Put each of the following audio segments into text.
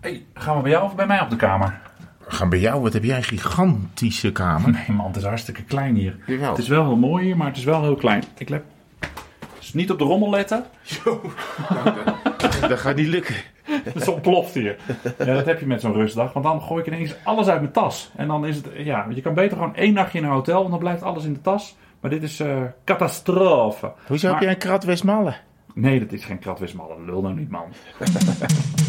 Hey, gaan we bij jou of bij mij op de kamer? We gaan bij jou, wat heb jij een gigantische kamer? Nee man, het is hartstikke klein hier. Jawel. Het is wel heel mooi hier, maar het is wel heel klein. Ik let... Dus niet op de rommel letten. Dat gaat niet lukken. Het ontploft hier. Ja, dat heb je met zo'n rustdag. Want dan gooi ik ineens alles uit mijn tas. En dan is het, ja, je kan beter gewoon één nachtje in een hotel. En dan blijft alles in de tas. Maar dit is eh catastrofe. Hoezo heb jij een krat Westmalle? Nee, dat is geen kratwismallen. Lul nou niet, man.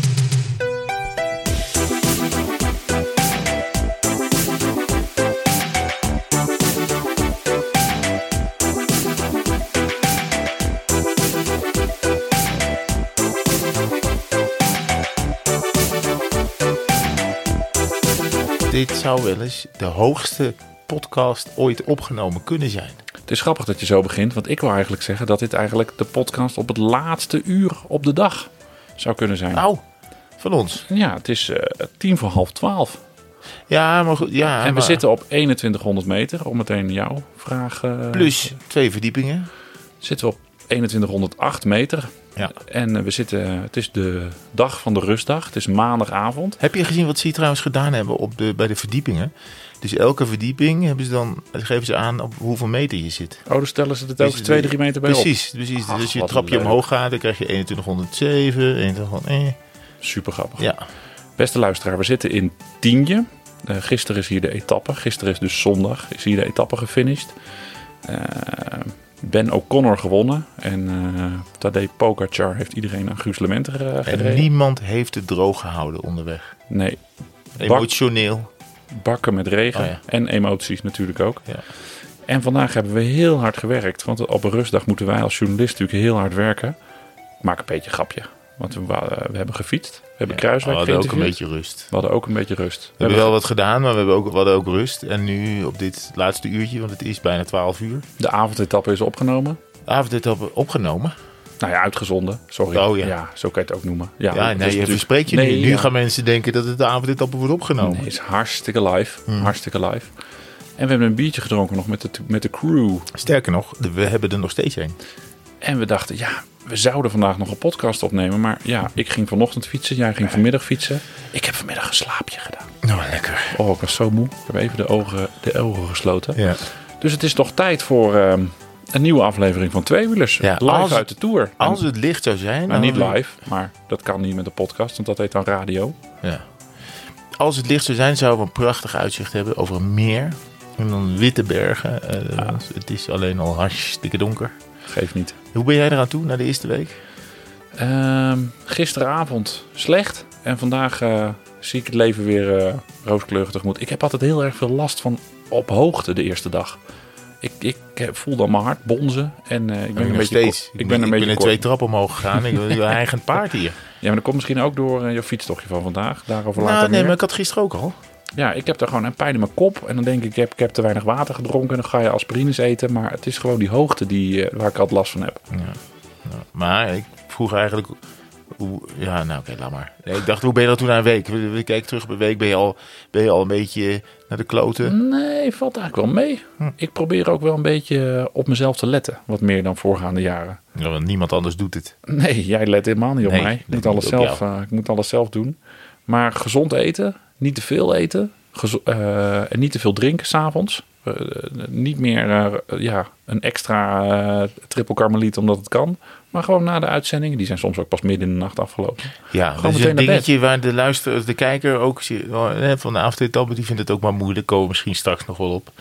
Dit zou wel eens de hoogste podcast ooit opgenomen kunnen zijn. Het is grappig dat je zo begint. Want ik wil eigenlijk zeggen dat dit eigenlijk de podcast op het laatste uur op de dag zou kunnen zijn. Nou, van ons. Ja, het is eh, tien voor half twaalf. Ja, maar goed. Ja, en we maar- zitten op 2100 meter. Om meteen jouw vraag... eh, Plus twee verdiepingen. zitten we op 2108 meter. Ja. En eh, we zitten, het is de dag van de rustdag. Het is maandagavond. Heb je gezien wat ze hier trouwens gedaan hebben op de, bij de verdiepingen? Dus elke verdieping hebben ze dan, geven ze aan op hoeveel meter je zit. Oh, dan stellen ze het ook Dus- 2, 3 meter bij op. Precies, precies. Ach, dus als je trapje leuk. omhoog gaat, dan krijg je 2107, 2100. Eh. Super grappig. Ja, Beste luisteraar, we zitten in Tienje. Eh, gisteren is hier de etappe. Gisteren is dus zondag. Is hier de etappe gefinished. Eh, ben O'Connor gewonnen. En eh Tadej Pogacar heeft iedereen aan Guus Lementer eh, en gereden. niemand heeft het droog gehouden onderweg. Nee, Emotioneel. bakken met regen. Oh ja. En emoties natuurlijk ook. Ja. En vandaag hebben we heel hard gewerkt. Want op een rustdag moeten wij als journalist natuurlijk heel hard werken. Ik maak een beetje een grapje. Want we, we hebben gefietst. We hebben We Kruiswijk hadden ook een beetje rust. We hadden ook een beetje rust. We hebben wel wat gedaan, maar we, hebben ook, we hadden ook rust. En nu op dit laatste uurtje, want het is bijna 12 uur. De avondetappe is opgenomen. De avondetappe opgenomen. Nou ja, uitgezonden. Sorry. Oh, ja. zo kan je het ook noemen. Ja, Ja, nee, is je natuurlijk- verspreekt je Nee, nu. Nu ja. gaan mensen denken dat het de avondetappe wordt opgenomen. Nee, het is hartstikke live. Hmm. Hartstikke live. En we hebben een biertje gedronken nog met de, met de crew. Sterker nog, we hebben er nog steeds een. En we dachten, ja, we zouden vandaag nog een podcast opnemen. Maar ja, ik ging vanochtend fietsen. Jij ging vanmiddag fietsen. Ik heb vanmiddag een slaapje gedaan. Nou, lekker. Oh, ik was zo moe. Ik heb even de ogen, de ogen gesloten. Ja. Dus het is toch tijd voor ehm, een nieuwe aflevering van Tweewielers. Ja, live als- uit de Tour. Als het licht zou zijn... nou, niet live, maar dat kan niet met de podcast. Want dat heet dan radio. Ja. Als het licht zou zijn, zouden we een prachtig uitzicht hebben over een meer. En dan witte bergen. Eh, Het is alleen al hartstikke donker. Geeft niet. Hoe ben jij eraan toe na de eerste week? Ehm, gisteravond slecht. En vandaag eh, zie ik het leven weer eh rooskleurig tegemoet. Ik heb altijd heel erg veel last van op hoogte de eerste dag. Ik, ik voel dan mijn hart bonzen. En eh, ik ben een nog beetje steeds. Ik ben een ik beetje ben twee trappen omhoog gegaan. ik ben een eigen paard hier. Ja, maar dat komt misschien ook door je fietstochtje van vandaag. Daarover later Nou, nee, meer. maar ik had gisteren ook al. Ja, ik heb daar gewoon een pijn in mijn kop. En dan denk ik, ik heb, ik heb te weinig water gedronken. Dan ga je aspirines eten. Maar het is gewoon die hoogte die, eh, waar ik altijd last van heb. Ja. Nou, maar ik vroeg eigenlijk... Hoe, ja, nou oké, laat maar. Nee, ik dacht, hoe ben je dat toen na een week? We, kijken terug op een week. Ben je, al, ben je al een beetje naar de kloten? Nee, valt eigenlijk wel mee. Hm. Ik probeer ook wel een beetje op mezelf te letten. Wat meer dan voorgaande jaren. Ja, want niemand anders doet het. Nee, jij let helemaal niet op Nee, mij. Ik moet, alles zelf, eh, ik moet alles zelf doen. Maar gezond eten, niet te veel eten. eh, en niet te veel drinken s'avonds. Uh, niet meer ja, een extra eh triple karmeliet omdat het kan. Maar gewoon na de uitzendingen. Die zijn soms ook pas midden in de nacht afgelopen. Ja, Gewoon dat is een dingetje waar de luisteraar, de kijker ook van de avondetappe, die vindt het ook maar moeilijk. Komen misschien straks nog wel op.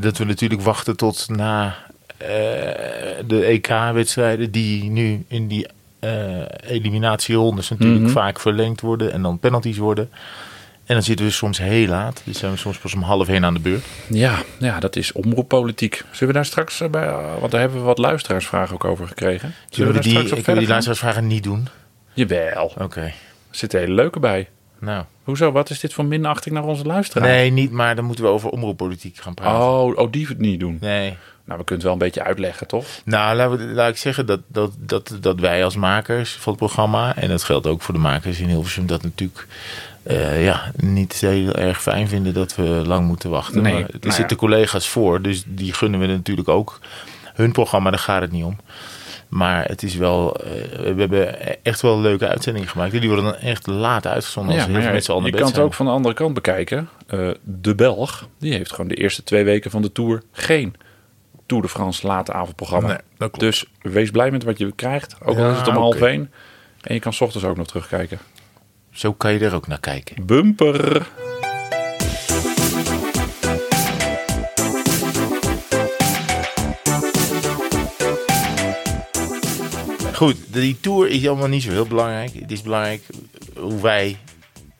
Dat we natuurlijk wachten tot na de EK-wedstrijden die nu in die eliminatierondes natuurlijk Mhm. vaak verlengd worden en dan penalties worden. En dan zitten we soms heel laat. Dus zijn we soms pas om half één aan de beurt. Ja, ja, dat is omroeppolitiek. Zullen we daar straks eh, bij... eh, want daar hebben we wat luisteraarsvragen ook over gekregen. Zullen we die, straks op ik wil verder die luisteraarsvragen niet doen? Jawel. Oké. Er zitten hele leuke bij. Nou. Hoezo? Wat is dit voor minachting naar onze luisteraar? Nee, niet, maar dan moeten we over omroeppolitiek gaan praten. Oh, oh, die niet doen. Nee. Nou, we kunnen het wel een beetje uitleggen, toch? Nou, laat, ik zeggen dat, dat, dat, dat wij als makers van het programma, en dat geldt ook voor de makers in Hilversum, dat natuurlijk eh, ja, niet heel erg fijn vinden dat we lang moeten wachten. Nee, maar er nou ja. zitten collega's voor, dus die gunnen we natuurlijk ook hun programma, daar gaat het niet om. Maar het is wel, eh, we hebben echt wel leuke uitzendingen gemaakt. Die worden dan echt laat uitgezonden als Ja, heel veel ja, mensen al naar je kan het ook van de andere kant bekijken. Eh, de Belg, die heeft gewoon de eerste twee weken van de Tour geen Tour de France late avondprogramma. Nee, dat klopt. Dus wees blij met wat je krijgt. Ook al Ja, is het om half één. En je kan 's ochtends ook nog terugkijken. Zo kan je er ook naar kijken. Bumper. Goed, die tour is allemaal niet zo heel belangrijk. Het is belangrijk hoe wij,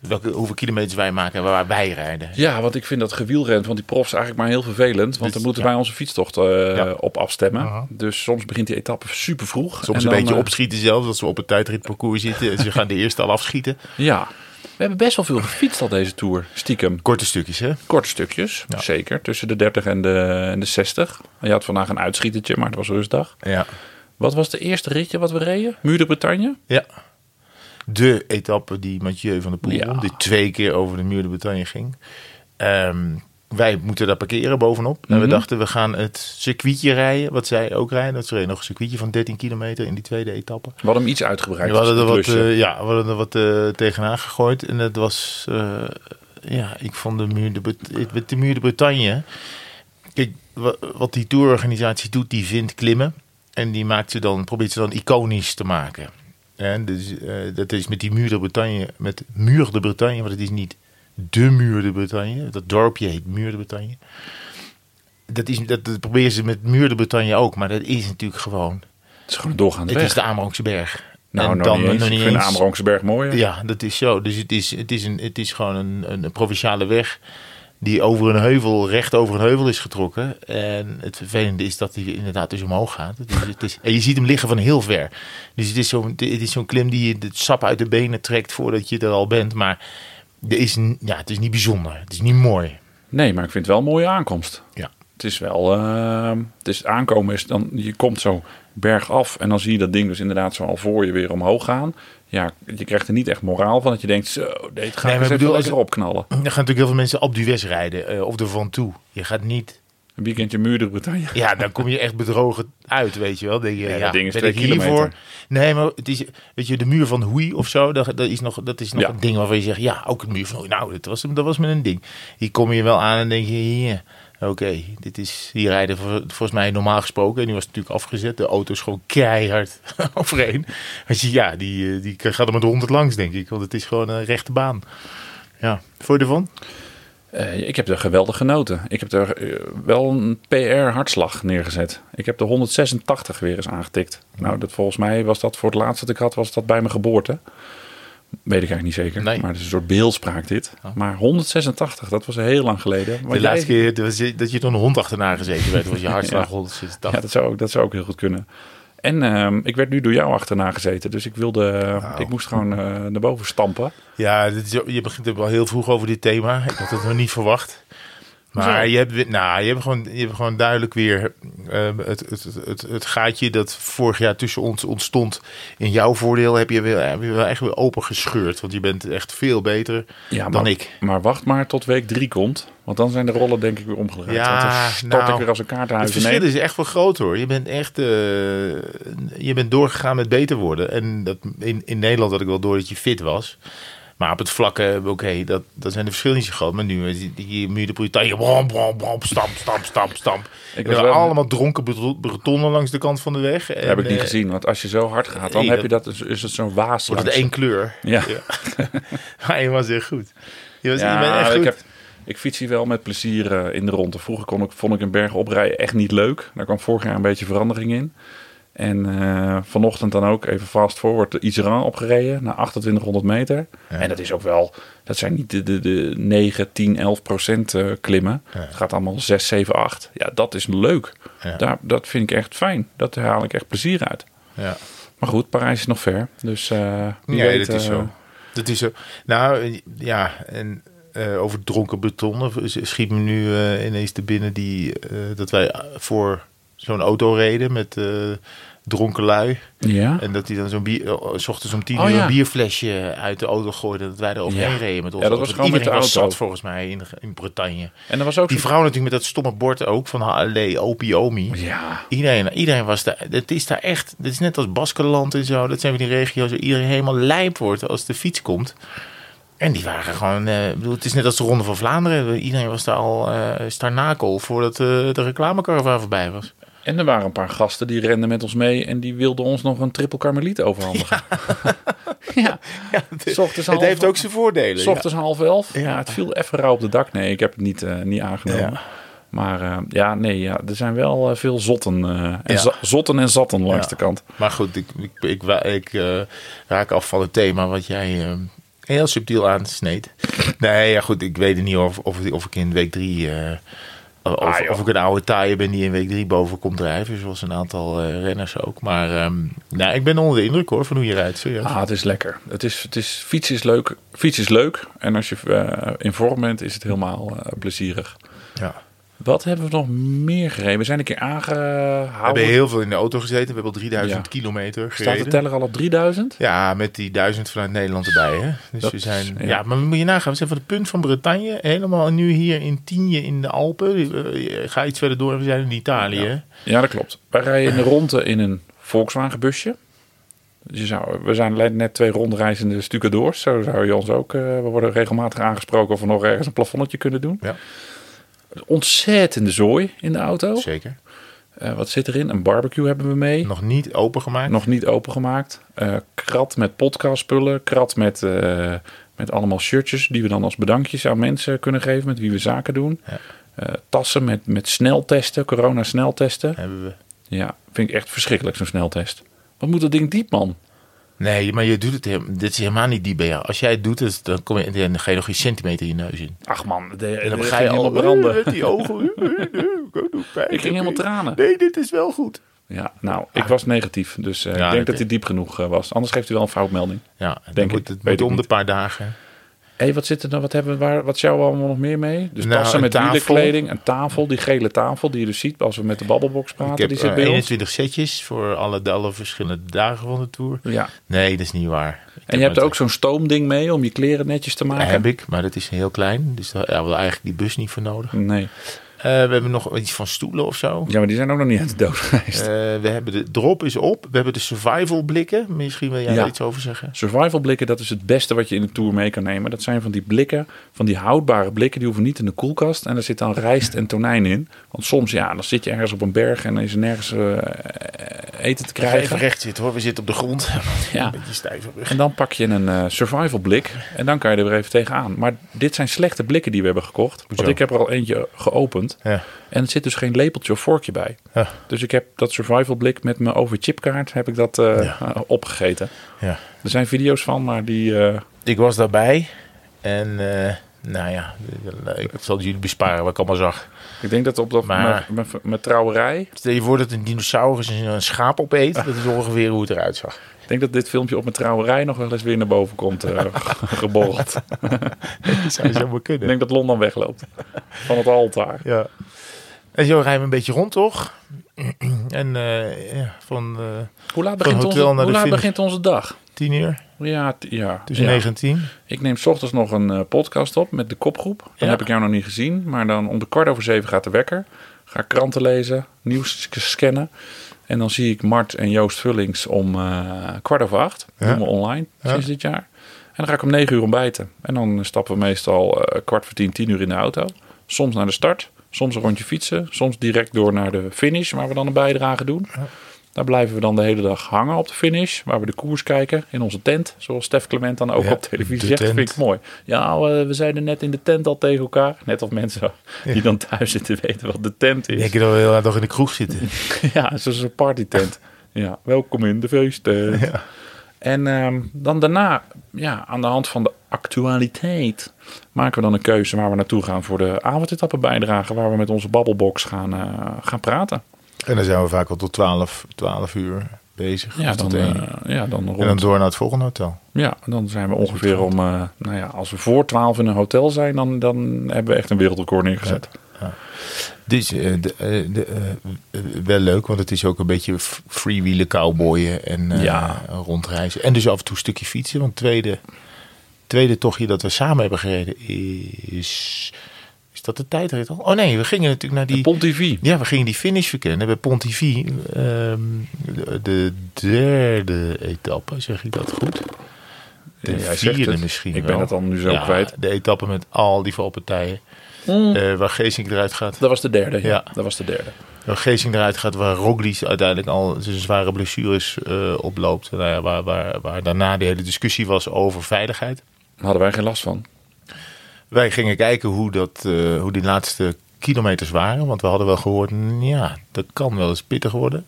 welke, hoeveel kilometers wij maken en waar wij rijden. Ja, want ik vind dat gewielrent van die profs eigenlijk maar heel vervelend. Want Dus, dan moeten ja. wij onze fietstocht eh, Ja. op afstemmen. Aha. Dus soms begint die etappe super vroeg. Soms En een dan, beetje eh, opschieten zelfs, als we op het tijdritparcours zitten. en ze gaan de eerste al afschieten. Ja, we hebben best wel veel gefietst al deze Tour. Stiekem. Korte stukjes, hè? Korte stukjes, Ja. zeker. Tussen de 30 en de, en de 60. Je had vandaag een uitschietertje, maar het was rustdag. Ja. Wat was de eerste ritje wat we reden? Muur de Bretagne? Ja. De etappe die Mathieu van der Poel Ja. die twee keer over de muur de Bretagne ging. Ehm, wij moeten daar parkeren bovenop. En we Mhm. dachten, we gaan het circuitje rijden, wat zij ook rijden. Dat ze reden nog een circuitje van 13 kilometer in die tweede etappe. We hadden hem iets uitgebreid. we hadden er wat, eh, ja, we hadden er wat eh, tegenaan gegooid. En het was, eh, ja, ik vond de muur de, Bret- de muur de Bretagne. Kijk, wa- wat die tourorganisatie doet, die vindt klimmen. En die maakt ze dan, probeert ze dan iconisch te maken. En dus, eh, dat is met die muur de Bretagne, met Muur de Bretagne, want het is niet de Muur de Bretagne. Dat dorpje heet Muur de Bretagne. Dat, is, dat, dat proberen ze met Muur de Bretagne ook, maar dat is natuurlijk gewoon. Het is gewoon een doorgaande Het weg. is de Amerongse berg. nou, nog dan niet eens. nog Ik vind eens- mooier. ja, dat is zo. Dus het is, het is, een, het is gewoon een, een provinciale weg die over een heuvel, recht over een heuvel is getrokken. En het vervelende is dat hij inderdaad dus omhoog gaat. Het is, het is, en je ziet hem liggen van heel ver. Dus het is zo'n het is zo'n klim die je het sap uit de benen trekt voordat je er al bent. Maar er is, ja, het is niet bijzonder. Het is niet mooi. Nee, maar ik vind het wel een mooie aankomst. Ja. Het is wel, eh, het is aankomen is dan, je komt zo bergaf en dan zie je dat ding dus inderdaad zo al voor je weer omhoog gaan. Ja, je krijgt er niet echt moraal van dat je denkt, zo, dit Nee, maar bedoel, als- lekker opknallen. Er gaan natuurlijk heel veel mensen op Dues rijden. eh, of er van toe. Je gaat niet... Een weekendje muur Bretagne. Ja, dan kom je echt bedrogen uit, weet je wel. Denk je, Ja, ja, dat ding is twee hiervoor? Nee, maar het is, weet je, de muur van Hoei of zo, dat, dat is nog, dat is nog Ja. een ding waarvan je zegt, ja, ook het muur van Hoei. Nou, dat was, dat was met een ding. Hier kom je wel aan en denk je, hier, oké, dit is, hier rijden vol- volgens mij normaal gesproken, en die was natuurlijk afgezet, de auto is gewoon keihard overheen. Als je, ja, die, eh, die gaat er met 100 langs, denk ik, want het is gewoon een rechte baan. Ja, voor je ervan? Eh, ik heb er geweldig genoten. Ik heb er eh, wel een PR-hartslag neergezet. Ik heb de 186 weer eens aangetikt. Nou, dat, volgens mij was dat voor het laatste dat ik had, was dat bij mijn geboorte. Weet ik eigenlijk niet zeker. Nee. Maar het is een soort beeldspraak dit. Oh. Maar 186, dat was heel lang geleden. Maar De jij- laatste keer dat je- dat je door een hond achterna gezeten werd, was je hartslag Ja. 186. Ja, dat zou, ook- dat zou ook heel goed kunnen. En ehm, ik werd nu door jou achterna gezeten. Dus ik wilde, Nou. ik moest gewoon eh, naar boven stampen. Ja, dit is, je begint er wel heel vroeg over dit thema. Ik had het nog niet verwacht. Maar je hebt, nou, je, hebt gewoon, je hebt gewoon duidelijk weer eh, het, het, het, het, het gaatje dat vorig jaar tussen ons ontstond. In jouw voordeel heb je, weer, heb je wel echt weer open gescheurd. Want je bent echt veel beter Ja, dan maar, ik. Maar wacht maar tot week drie komt. Want dan zijn de rollen denk ik weer omgedraaid. Ja, want dan stort nou, ik weer als een Het kaartenhuis verschil in is echt wel groot hoor. Je bent echt eh, je bent doorgegaan met beter worden. En dat, in, in Nederland had ik wel door dat je fit was. Maar op het vlakke, oké, dat, dat zijn de verschillen niet zo groot. Maar nu, is die, die muur de Bretagne, brom, brom, brom, stamp, stamp, stamp, stamp. Ik was wel- allemaal dronken Breton- Bretonnen langs de kant van de weg. Dat heb ik niet eh, gezien. Want als je zo hard gaat, dan heb je dat, is het zo'n waas. Wordt het één kleur. Ja, Maar je was echt goed. Je, was, je bent ja echt goed. ik, heb, ik fiets hier wel met plezier eh, in de ronde. Vroeger kon ik, vond ik een berg oprijden echt niet leuk. Daar kwam vorig jaar een beetje verandering in. En eh, vanochtend dan ook even fast forward Iseran opgereden naar 2800 meter. Ja. En dat is ook wel, dat zijn niet de, de, de 9, 10, 11 procent eh, klimmen. Ja. Het gaat allemaal 6, 7, 8. Ja, dat is leuk. Ja. Daar, dat vind ik echt fijn. Dat haal ik echt plezier uit. Ja. Maar goed, Parijs is nog ver. Dus Nee, weet, dat is zo. Dat is zo. Nou, ja, en over dronken betonnen schiet me nu ineens te binnen die, dat wij voor zo'n auto reden met, eh, dronken lui. Ja. En dat hij dan zo'n bier, eh, s ochtends om tien Oh, uur ja. een bierflesje uit de auto gooide. Dat wij er overheen Ja. reden met ons. Ja, dat was gewoon met Iedereen de was zat volgens mij in, in Bretagne. En er was ook Die vrouw natuurlijk met dat stomme bord ook van HLD, Opiomi. Ja. Iedereen, iedereen was daar. Het is daar echt. Het is net als Baskeland en zo. Dat zijn van die regio's waar iedereen helemaal lijp wordt als de fiets komt. En die waren gewoon. eh, ik bedoel, het is net als de Ronde van Vlaanderen. Iedereen was daar al eh starnakel voordat eh, de reclamekaravaan voorbij was. En er waren een paar gasten die renden met ons mee en die wilden ons nog een triple karmeliet overhandigen. Ja, Ja, ochtends het half- heeft ook zijn voordelen. S ochtends half elf. Ja. Ja. het viel even rauw op de dak. Nee, ik heb het niet, eh, niet aangenomen. Ja. Maar eh, ja, nee, ja, er zijn wel eh, veel zotten, eh, en Ja. zotten en zatten langs Ja. de kant. Maar goed, ik, ik, ik, ik eh, raak af van het thema wat jij heel subtiel aansneed. Nee, ja goed, ik weet niet of, of, of ik in week drie... of, Ah, of ik een oude taaie ben die in week drie boven komt drijven. Zoals een aantal eh, renners ook. Maar ehm, nou, ik ben onder de indruk hoor van hoe je rijdt. Serieus. Ah, het is lekker. Het is, het is, fietsen is leuk. Fietsen is leuk. En als je eh, in vorm bent, is het helemaal eh, plezierig. Ja. Wat hebben we nog meer gereden? We zijn een keer We aangehouden. hebben heel veel in de auto gezeten. We hebben al 3000 Ja. kilometer Staat gereden. de teller al op 3000? Ja, met die duizend vanuit Nederland erbij. Hè? Dus Dat we is- zijn. ja. ja. maar moet je nagaan. We zijn van het punt van Bretagne. Helemaal nu hier in Tienje in de Alpen. Eh, Ga iets verder door en we zijn in Italië. hè? Ja, dat klopt. Wij rijden in de ronde in een Volkswagen busje. Dus je zou, we zijn net twee rondreizende stucadoors. Zo zou je ons ook... eh, we worden regelmatig aangesproken of we nog ergens een plafonnetje kunnen doen. Ja. Ontzettende zooi in de auto. Zeker. Eh, wat zit erin? Een barbecue hebben we mee. Nog niet opengemaakt. Nog niet opengemaakt. Eh krat met podcastspullen. Krat met, eh, met allemaal shirtjes die we dan als bedankjes aan mensen kunnen geven met wie we zaken doen. Ja. Tassen met, met sneltesten, corona sneltesten. Hebben we. Ja, vind ik echt verschrikkelijk zo'n sneltest. Wat moet dat ding diep, man? Nee, maar je doet het helemaal. Dit is helemaal niet die. Als jij het doet, dus dan, kom je, dan ga je nog geen centimeter je neus in. Ach man, de, En dan ga je al branden. Met die ogen. Ik ging helemaal tranen. Nee, dit is wel goed. Ja, nou, ik was negatief. Dus eh, Ja, ik denk dat hij diep genoeg eh, was. Anders geeft hij wel een foutmelding. Ja, Denk moet ik. het moet om de paar dagen. Hé, hey, wat zit er dan? Wat hebben we? Waar, wat is jou allemaal nog meer mee? Dus Nou, tassen een met wielerkleding, een tafel, die gele tafel die je dus ziet als we met de babbelbox praten. Ik heb die zit eh, bij ons. 21 setjes voor alle, alle verschillende dagen van de tour. Ja. Nee, dat is niet waar. Ik En je hebt ook zo'n stoomding mee om je kleren netjes te maken. heb ik, maar dat is heel klein. Dus daar hebben we eigenlijk die bus niet voor nodig. Nee. Eh, we hebben nog iets van stoelen of zo. Ja, maar die zijn ook nog niet uit de dood geweest. Eh, we hebben de drop is op. We hebben de survival blikken. Misschien wil jij Ja. daar iets over zeggen. Survival blikken, dat is het beste wat je in de tour mee kan nemen. Dat zijn van die blikken, van die houdbare blikken, die hoeven niet in de koelkast. En er zit dan rijst en tonijn in. Want soms, ja, dan zit je ergens op een berg en dan is er nergens eh, eten te Ga even krijgen. recht zitten hoor. We zitten op de grond. Ja. Een beetje stijf op rug. En dan pak je een survival blik en dan kan je er weer even tegenaan. Maar dit zijn slechte blikken die we hebben gekocht. Want ik heb er al eentje geopend. Ja. En er zit dus geen lepeltje of vorkje bij. Ja. Dus ik heb dat survival blik met mijn overchipkaart heb ik dat eh, Ja. eh, opgegeten. Ja. Er zijn video's van, maar die... eh, Ik was daarbij. En nou ja, ik zal jullie besparen wat ik allemaal zag. ik denk dat op dat Maar- met, met trouwerij... Stel je voor dat een dinosaurus een schaap opeet. Dat is ongeveer hoe het eruit zag. Ik denk dat dit filmpje op mijn trouwerij nog wel eens weer naar boven komt eh geborreld. Dat zou Ik kunnen. denk dat Londen wegloopt van het altaar. Ja. En zo rijden we een beetje rond, toch? En eh, ja, van eh Hoe laat, begint onze, naar hoe de laat begint onze dag? tien uur, Ja, ja. tussen ja. 9 en 10. Ik neem 's ochtends nog een podcast op met de kopgroep. Dan Ja. heb ik jou nog niet gezien. Maar dan om de kwart over zeven gaat de wekker. Ga ik kranten lezen, nieuws scannen. En dan zie ik Mart en Joost Vullings om eh, kwart over acht. Ja. Doen we online sinds dit jaar. En dan ga ik om negen uur ontbijten. En dan stappen we meestal eh, kwart voor tien, tien uur in de auto. Soms naar de start. Soms een rondje fietsen. Soms direct door naar de finish waar we dan een bijdrage doen. Daar blijven we dan de hele dag hangen op de finish. Waar we de koers kijken in onze tent. Zoals Stef Clement dan ook Ja, op televisie zegt. Vind ik mooi. Ja, we, we zeiden net in de tent al tegen elkaar. Net of mensen die dan thuis zitten weten wat de tent Ik is. denk dat we heel nog in de kroeg zitten. Ja, zoals een partytent. Ja, welkom in de feesttent. Ja. En ehm, dan daarna, ja, aan de hand van de actualiteit, maken we dan een keuze waar we naartoe gaan voor de avondetappe bijdrage. Waar we met onze babbelbox gaan, eh, gaan praten. En dan zijn we vaak al tot 12, 12 uur bezig. Ja, dan, eh, ja, dan rond. en dan door naar het volgende hotel. Ja, dan zijn we ongeveer om, eh, nou ja, als we voor 12 in een hotel zijn, dan, dan hebben we echt een wereldrecord neergezet. Dus eh, de, eh, de, wel leuk, want het is ook een beetje freewheelen, cowboyen en Ja. rondreizen. En dus af en toe een stukje fietsen. Want het tweede, tweede tochtje dat we samen hebben gereden is... Is dat de tijdrit al? Oh nee, we gingen natuurlijk naar die... Pontivy. Ja, we gingen die finish verkennen bij Pontivy. ehm, de, de derde etappe, zeg ik dat goed? De Ja, vierde misschien Ik ben wel. het dan nu zo Ja, kwijt. De etappe met al die valpartijen. eh, waar Geesink eruit gaat. Dat was de derde. Ja, Ja. dat was de derde. Waar Geesink eruit gaat, waar Roglic uiteindelijk al zijn zware blessures eh, oploopt. Nou ja, waar, waar, waar daarna de hele discussie was over veiligheid. Daar hadden wij geen last van. Wij gingen kijken hoe, dat, eh, hoe die laatste kilometers waren. Want we hadden wel gehoord, ja, dat kan wel eens pittig worden.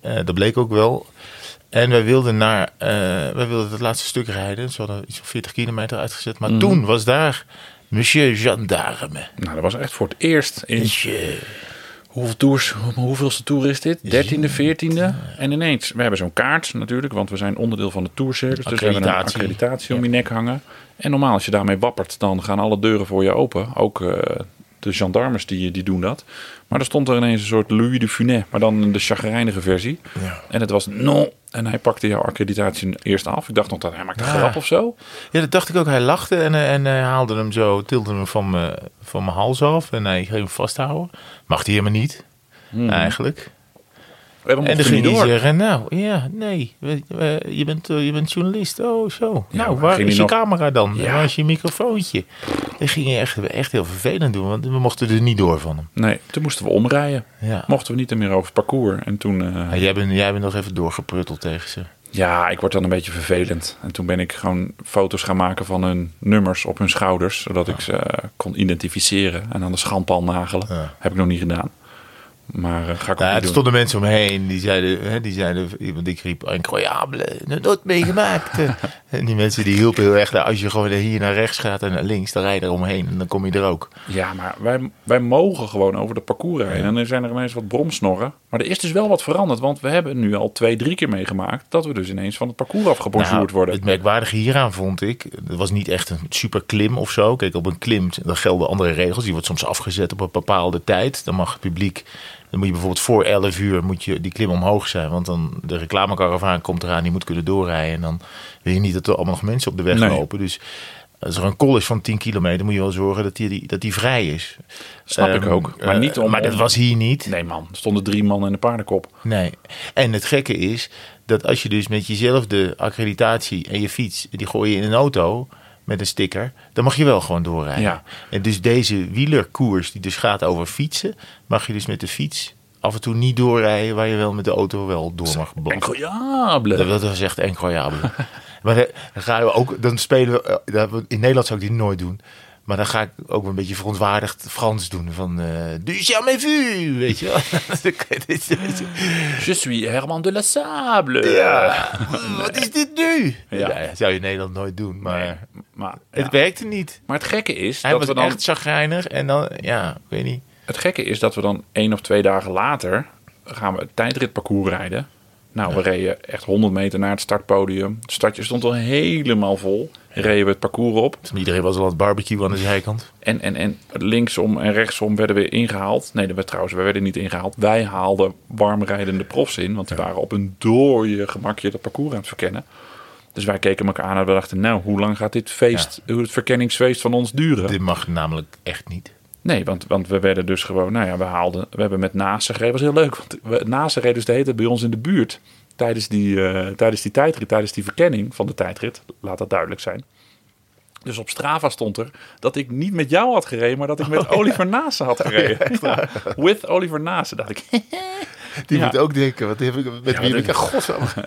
Eh, dat bleek ook wel. En wij wilden, naar, eh, wij wilden het laatste stuk rijden. Ze hadden iets van 40 kilometer uitgezet. Maar toen was daar Monsieur Gendarme. Nou, dat was echt voor het eerst in Monsieur. Hoeveel tours, hoeveelste tour is dit? Dertiende, veertiende. En ineens, we hebben zo'n kaart natuurlijk, want we zijn onderdeel van de tourservice. Dus we hebben een Accreditatie. om je nek hangen. En normaal als je daarmee wappert, dan gaan alle deuren voor je open. Ook eh, de gendarmes die, die doen dat. Maar er stond er ineens een soort Louis de Funès, maar dan de chagrijnige versie. Ja. En het was non. En hij pakte jouw accreditatie eerst af. Ik dacht nog dat hij maakte een Ja. grap of zo. Ja, dat dacht ik ook. Hij lachte en, eh, en hij haalde hem zo, tilde hem van mijn van mijn hals af. En hij ging hem vasthouden. Mag hij helemaal niet, eigenlijk. En, hij door. zeggen, nou ja, nee, je, bent, eh, je bent journalist. Oh, zo. Ja, nou, waar is je nog- camera dan? Ja. Waar is je microfoontje? Dat ging hij echt, echt heel vervelend doen, want we mochten er niet door van hem. Nee, toen moesten we omrijden. Ja. Mochten we niet meer over het parcours. En toen, eh, jij, bent, jij bent nog even doorgeprutteld tegen ze. ja, ik word dan een beetje vervelend. En toen ben ik gewoon foto's gaan maken van hun nummers op hun schouders. Zodat ik ze eh, kon identificeren en aan de schandpaal nagelen. Heb ik nog niet gedaan. Maar eh, ga ik niet er stonden mensen omheen die zeiden, hè, die zeiden, want ik riep incroyable, nooit meegemaakt. en die mensen die hielpen heel erg, nou, als je gewoon hier naar rechts gaat en naar links, dan rij je er omheen en dan kom je er ook. Ja, maar wij, wij mogen gewoon over de parcours rijden. En dan zijn er ineens wat bromsnorren. Maar er is dus wel wat veranderd. Want we hebben nu al twee, drie keer meegemaakt... dat we dus ineens van het parcours afgebonjourd Nou, worden. Het merkwaardige hieraan vond ik, het was niet echt een super klim of zo. Kijk, op een klim dan gelden andere regels. Die wordt soms afgezet op een bepaalde tijd. Dan mag het publiek, dan moet je bijvoorbeeld voor 11 uur moet je die klim omhoog zijn. Want dan de reclamekaravaan komt eraan, die moet kunnen doorrijden. En dan wil je niet dat er allemaal nog mensen op de weg Nee. lopen. Dus als er een call is van 10 kilometer, moet je wel zorgen dat die, dat die vrij is. Snap ik Ehm, ook. Maar eh, niet om... maar dat was hier niet. Nee man, er stonden drie mannen in de paardenkop. Nee. En het gekke is dat als je dus met jezelfde accreditatie en je fiets, die gooi je in een auto met een sticker, dan mag je wel gewoon doorrijden. Ja. En dus deze wielerkoers, die dus gaat over fietsen, mag je dus met de fiets af en toe niet doorrijden waar je wel met de auto wel door mag blaffen. Incroyable. Dat, was echt incroyable. maar dan, dan gaan we ook, dan spelen eh, we- in Nederland zou ik dit nooit doen. Maar dan ga ik ook een beetje verontwaardigd Frans doen. Van, eh du jamais vu, weet je wel. Je suis Herman de la Sable. Ja, wat is dit nu? Ja. Ja. dat zou je in Nederland nooit doen, maar Maar, het werkte niet. maar het gekke is Hij dat was we dan... echt chagrijnig en dan, ja, ik weet niet. Het gekke is dat we dan één of twee dagen later gaan we het tijdritparcours rijden. Nou, we reden echt 100 meter naar het startpodium. Het startje stond al helemaal vol. Reden we het parcours op. Iedereen was al aan het barbecue aan de zijkant. En, en, en linksom en rechtsom werden we ingehaald. Nee, dat werd trouwens, we werden niet ingehaald. Wij haalden warmrijdende profs in. Want die waren op een dooie gemakje dat parcours aan het verkennen. Dus wij keken elkaar aan en we dachten... nou, hoe lang gaat dit feest, hoe het verkenningsfeest van ons duren? Dit mag namelijk echt niet. Nee, want, want we werden dus gewoon, nou ja, we haalden, we hebben met Nase gereden. was heel leuk, want we, Nase reed dus de hele tijd bij ons in de buurt. Tijdens die, eh, tijdens die tijdrit, tijdens die verkenning van de tijdrit. Laat dat duidelijk zijn. Dus op Strava stond er dat ik niet met jou had gereden, maar dat ik met Oliver Nase had gereden. Ja, with Oliver Nase, dacht ik. Die moet ook denken, wat heb ik met Ja, wie ik dat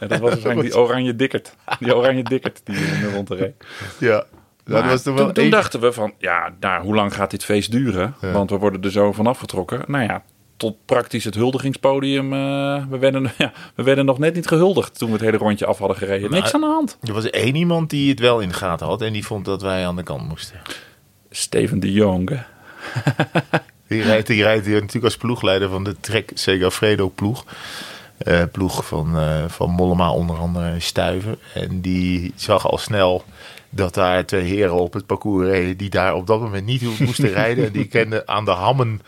was waarschijnlijk die oranje dikkert. Die oranje dikkert die in de rond reed. Ja, dat was wel toen, dachten we van, ja, nou, hoe lang gaat dit feest duren? Ja. Want we worden er zo van afgetrokken. Nou ja, tot praktisch het huldigingspodium. eh, we, werden, ja, we werden nog net niet gehuldigd toen we het hele rondje af hadden gereden. Niks aan de hand. Er was één iemand die het wel in de gaten had en die vond dat wij aan de kant moesten. Steven de Jong. Die rijdt, die rijdt hier natuurlijk als ploegleider van de Trek Segafredo ploeg. eh, ploeg van, eh, van Mollema onder andere Stuiven. En die zag al snel dat daar twee heren op het parcours reden die daar op dat moment niet moesten rijden. En die kenden aan de hammen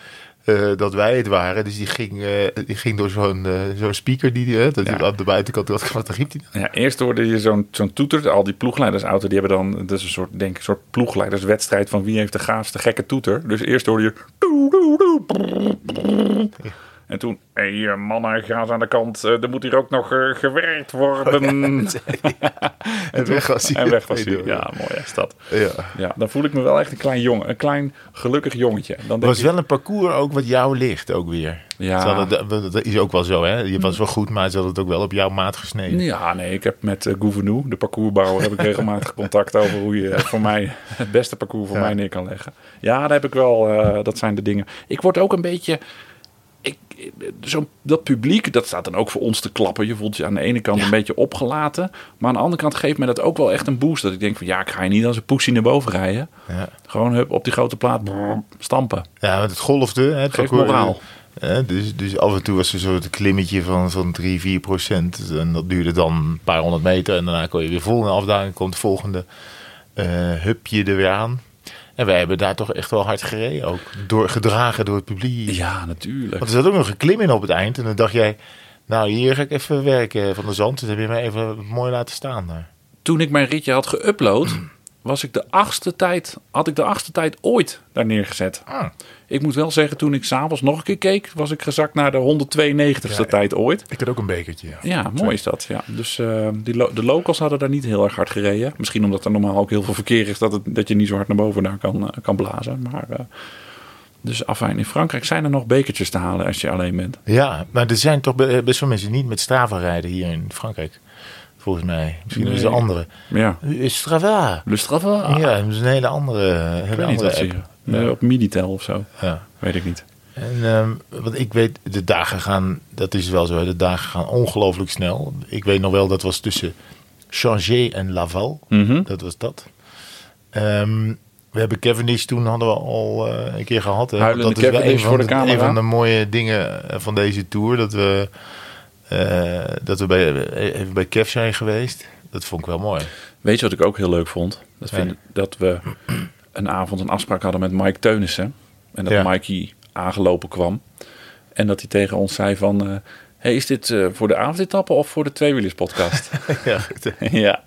eh, dat wij het waren. Dus die ging, eh, die ging door zo'n eh, zo'n speaker die, die, dat Ja. die aan de buitenkant had. Wat riep nou? Ja, eerst hoorde je zo'n zo'n toeter. Al die ploegleidersauto, die hebben dan... Dat is een soort, denk ik, een soort ploegleiderswedstrijd van wie heeft de gaafste gekke toeter. Dus eerst hoorde je... En toen, hé hey, mannen, ga eens aan de kant. Eh, er moet hier ook nog eh, gewerkt worden. En weg was hij. En weg was hij. Ja, mooi is dat. Ja. Ja, dan voel ik me wel echt een klein jongen. Een klein gelukkig jongetje. Dan Het denk was ik, wel een parcours ook wat jou ligt ook weer. Ja. De- dat is ook wel zo, hè? Je was wel goed, maar ze hadden het ook wel op jouw maat gesneden. Ja, nee, ik heb met uh, Gouvenou, de parcoursbouwer, heb ik regelmatig contact over hoe je eh, voor mij het beste parcours voor mij neer kan leggen. Ja, daar heb ik wel, eh, dat zijn de dingen. Ik word ook een beetje, zo, dat publiek, dat staat dan ook voor ons te klappen. Je voelt je aan de ene kant een beetje opgelaten, maar aan de andere kant geeft me dat ook wel echt een boost. Dat ik denk van, ja, ik ga je niet als een poesie naar boven rijden. Ja. Gewoon hup, op die grote plaat brrr, stampen. Ja, want het golfde. Hè, het Geeft moraal. hè, dus, dus af en toe was er zo het klimmetje van, van 3, 4 procent. En dat duurde dan een paar honderd meter. En daarna kon je weer vol in de afdaling. komt het volgende eh, hupje er weer aan. En wij hebben daar toch echt wel hard gereden ook. Door, gedragen door het publiek. Ja, natuurlijk. Want er zat ook nog een klim in op het eind. En dan dacht jij, nou hier ga ik even werken van de zand. Dus heb je mij even mooi laten staan daar. toen ik mijn ritje had geüpload, was ik de achtste tijd, had ik de achtste tijd ooit daar neergezet. Ah. Ik moet wel zeggen, toen ik s'avonds nog een keer keek, was ik gezakt naar de 192ste Ja, tijd ooit. Ik had ook een bekertje. Ja. Ja, mooi is dat. Ja. Dus eh, die lo- de locals hadden daar niet heel erg hard gereden. Misschien omdat er normaal ook heel veel verkeer is, dat, het, dat je niet zo hard naar boven daar kan, eh, kan blazen. Maar, eh, dus afijn, in Frankrijk zijn er nog bekertjes te halen als je alleen bent. Ja, maar er zijn toch be- best veel mensen die niet met Strava rijden hier in Frankrijk. Volgens mij. Misschien Nee. is er andere. Ja, Strava. Le Strava. Ja, dat is een hele andere, hele ik weet niet andere wat ze app. hier. Eh, Op Miditel of zo. Ja. Weet ik niet. En ehm, want ik weet, de dagen gaan, dat is wel zo, de dagen gaan ongelooflijk snel. Ik weet nog wel, dat was tussen Changé en Laval. Mhm. Dat was dat. Ehm, we hebben Cavendish toen hadden we al eh, een keer gehad. Hè? Dat is wel een van, voor de camera. een van de mooie dingen eh, van deze tour. Dat we, eh, dat we bij, even bij Kev zijn geweest. Dat vond ik wel mooi. Weet je wat ik ook heel leuk vond? Dat, vind, Nee. dat we een avond een afspraak hadden met Mike Teunissen. En dat Ja. Mikey aangelopen kwam. En dat hij tegen ons zei van... eh, hey, is dit eh, voor de avondetappe of voor de Tweewielerspodcast? ja, ja,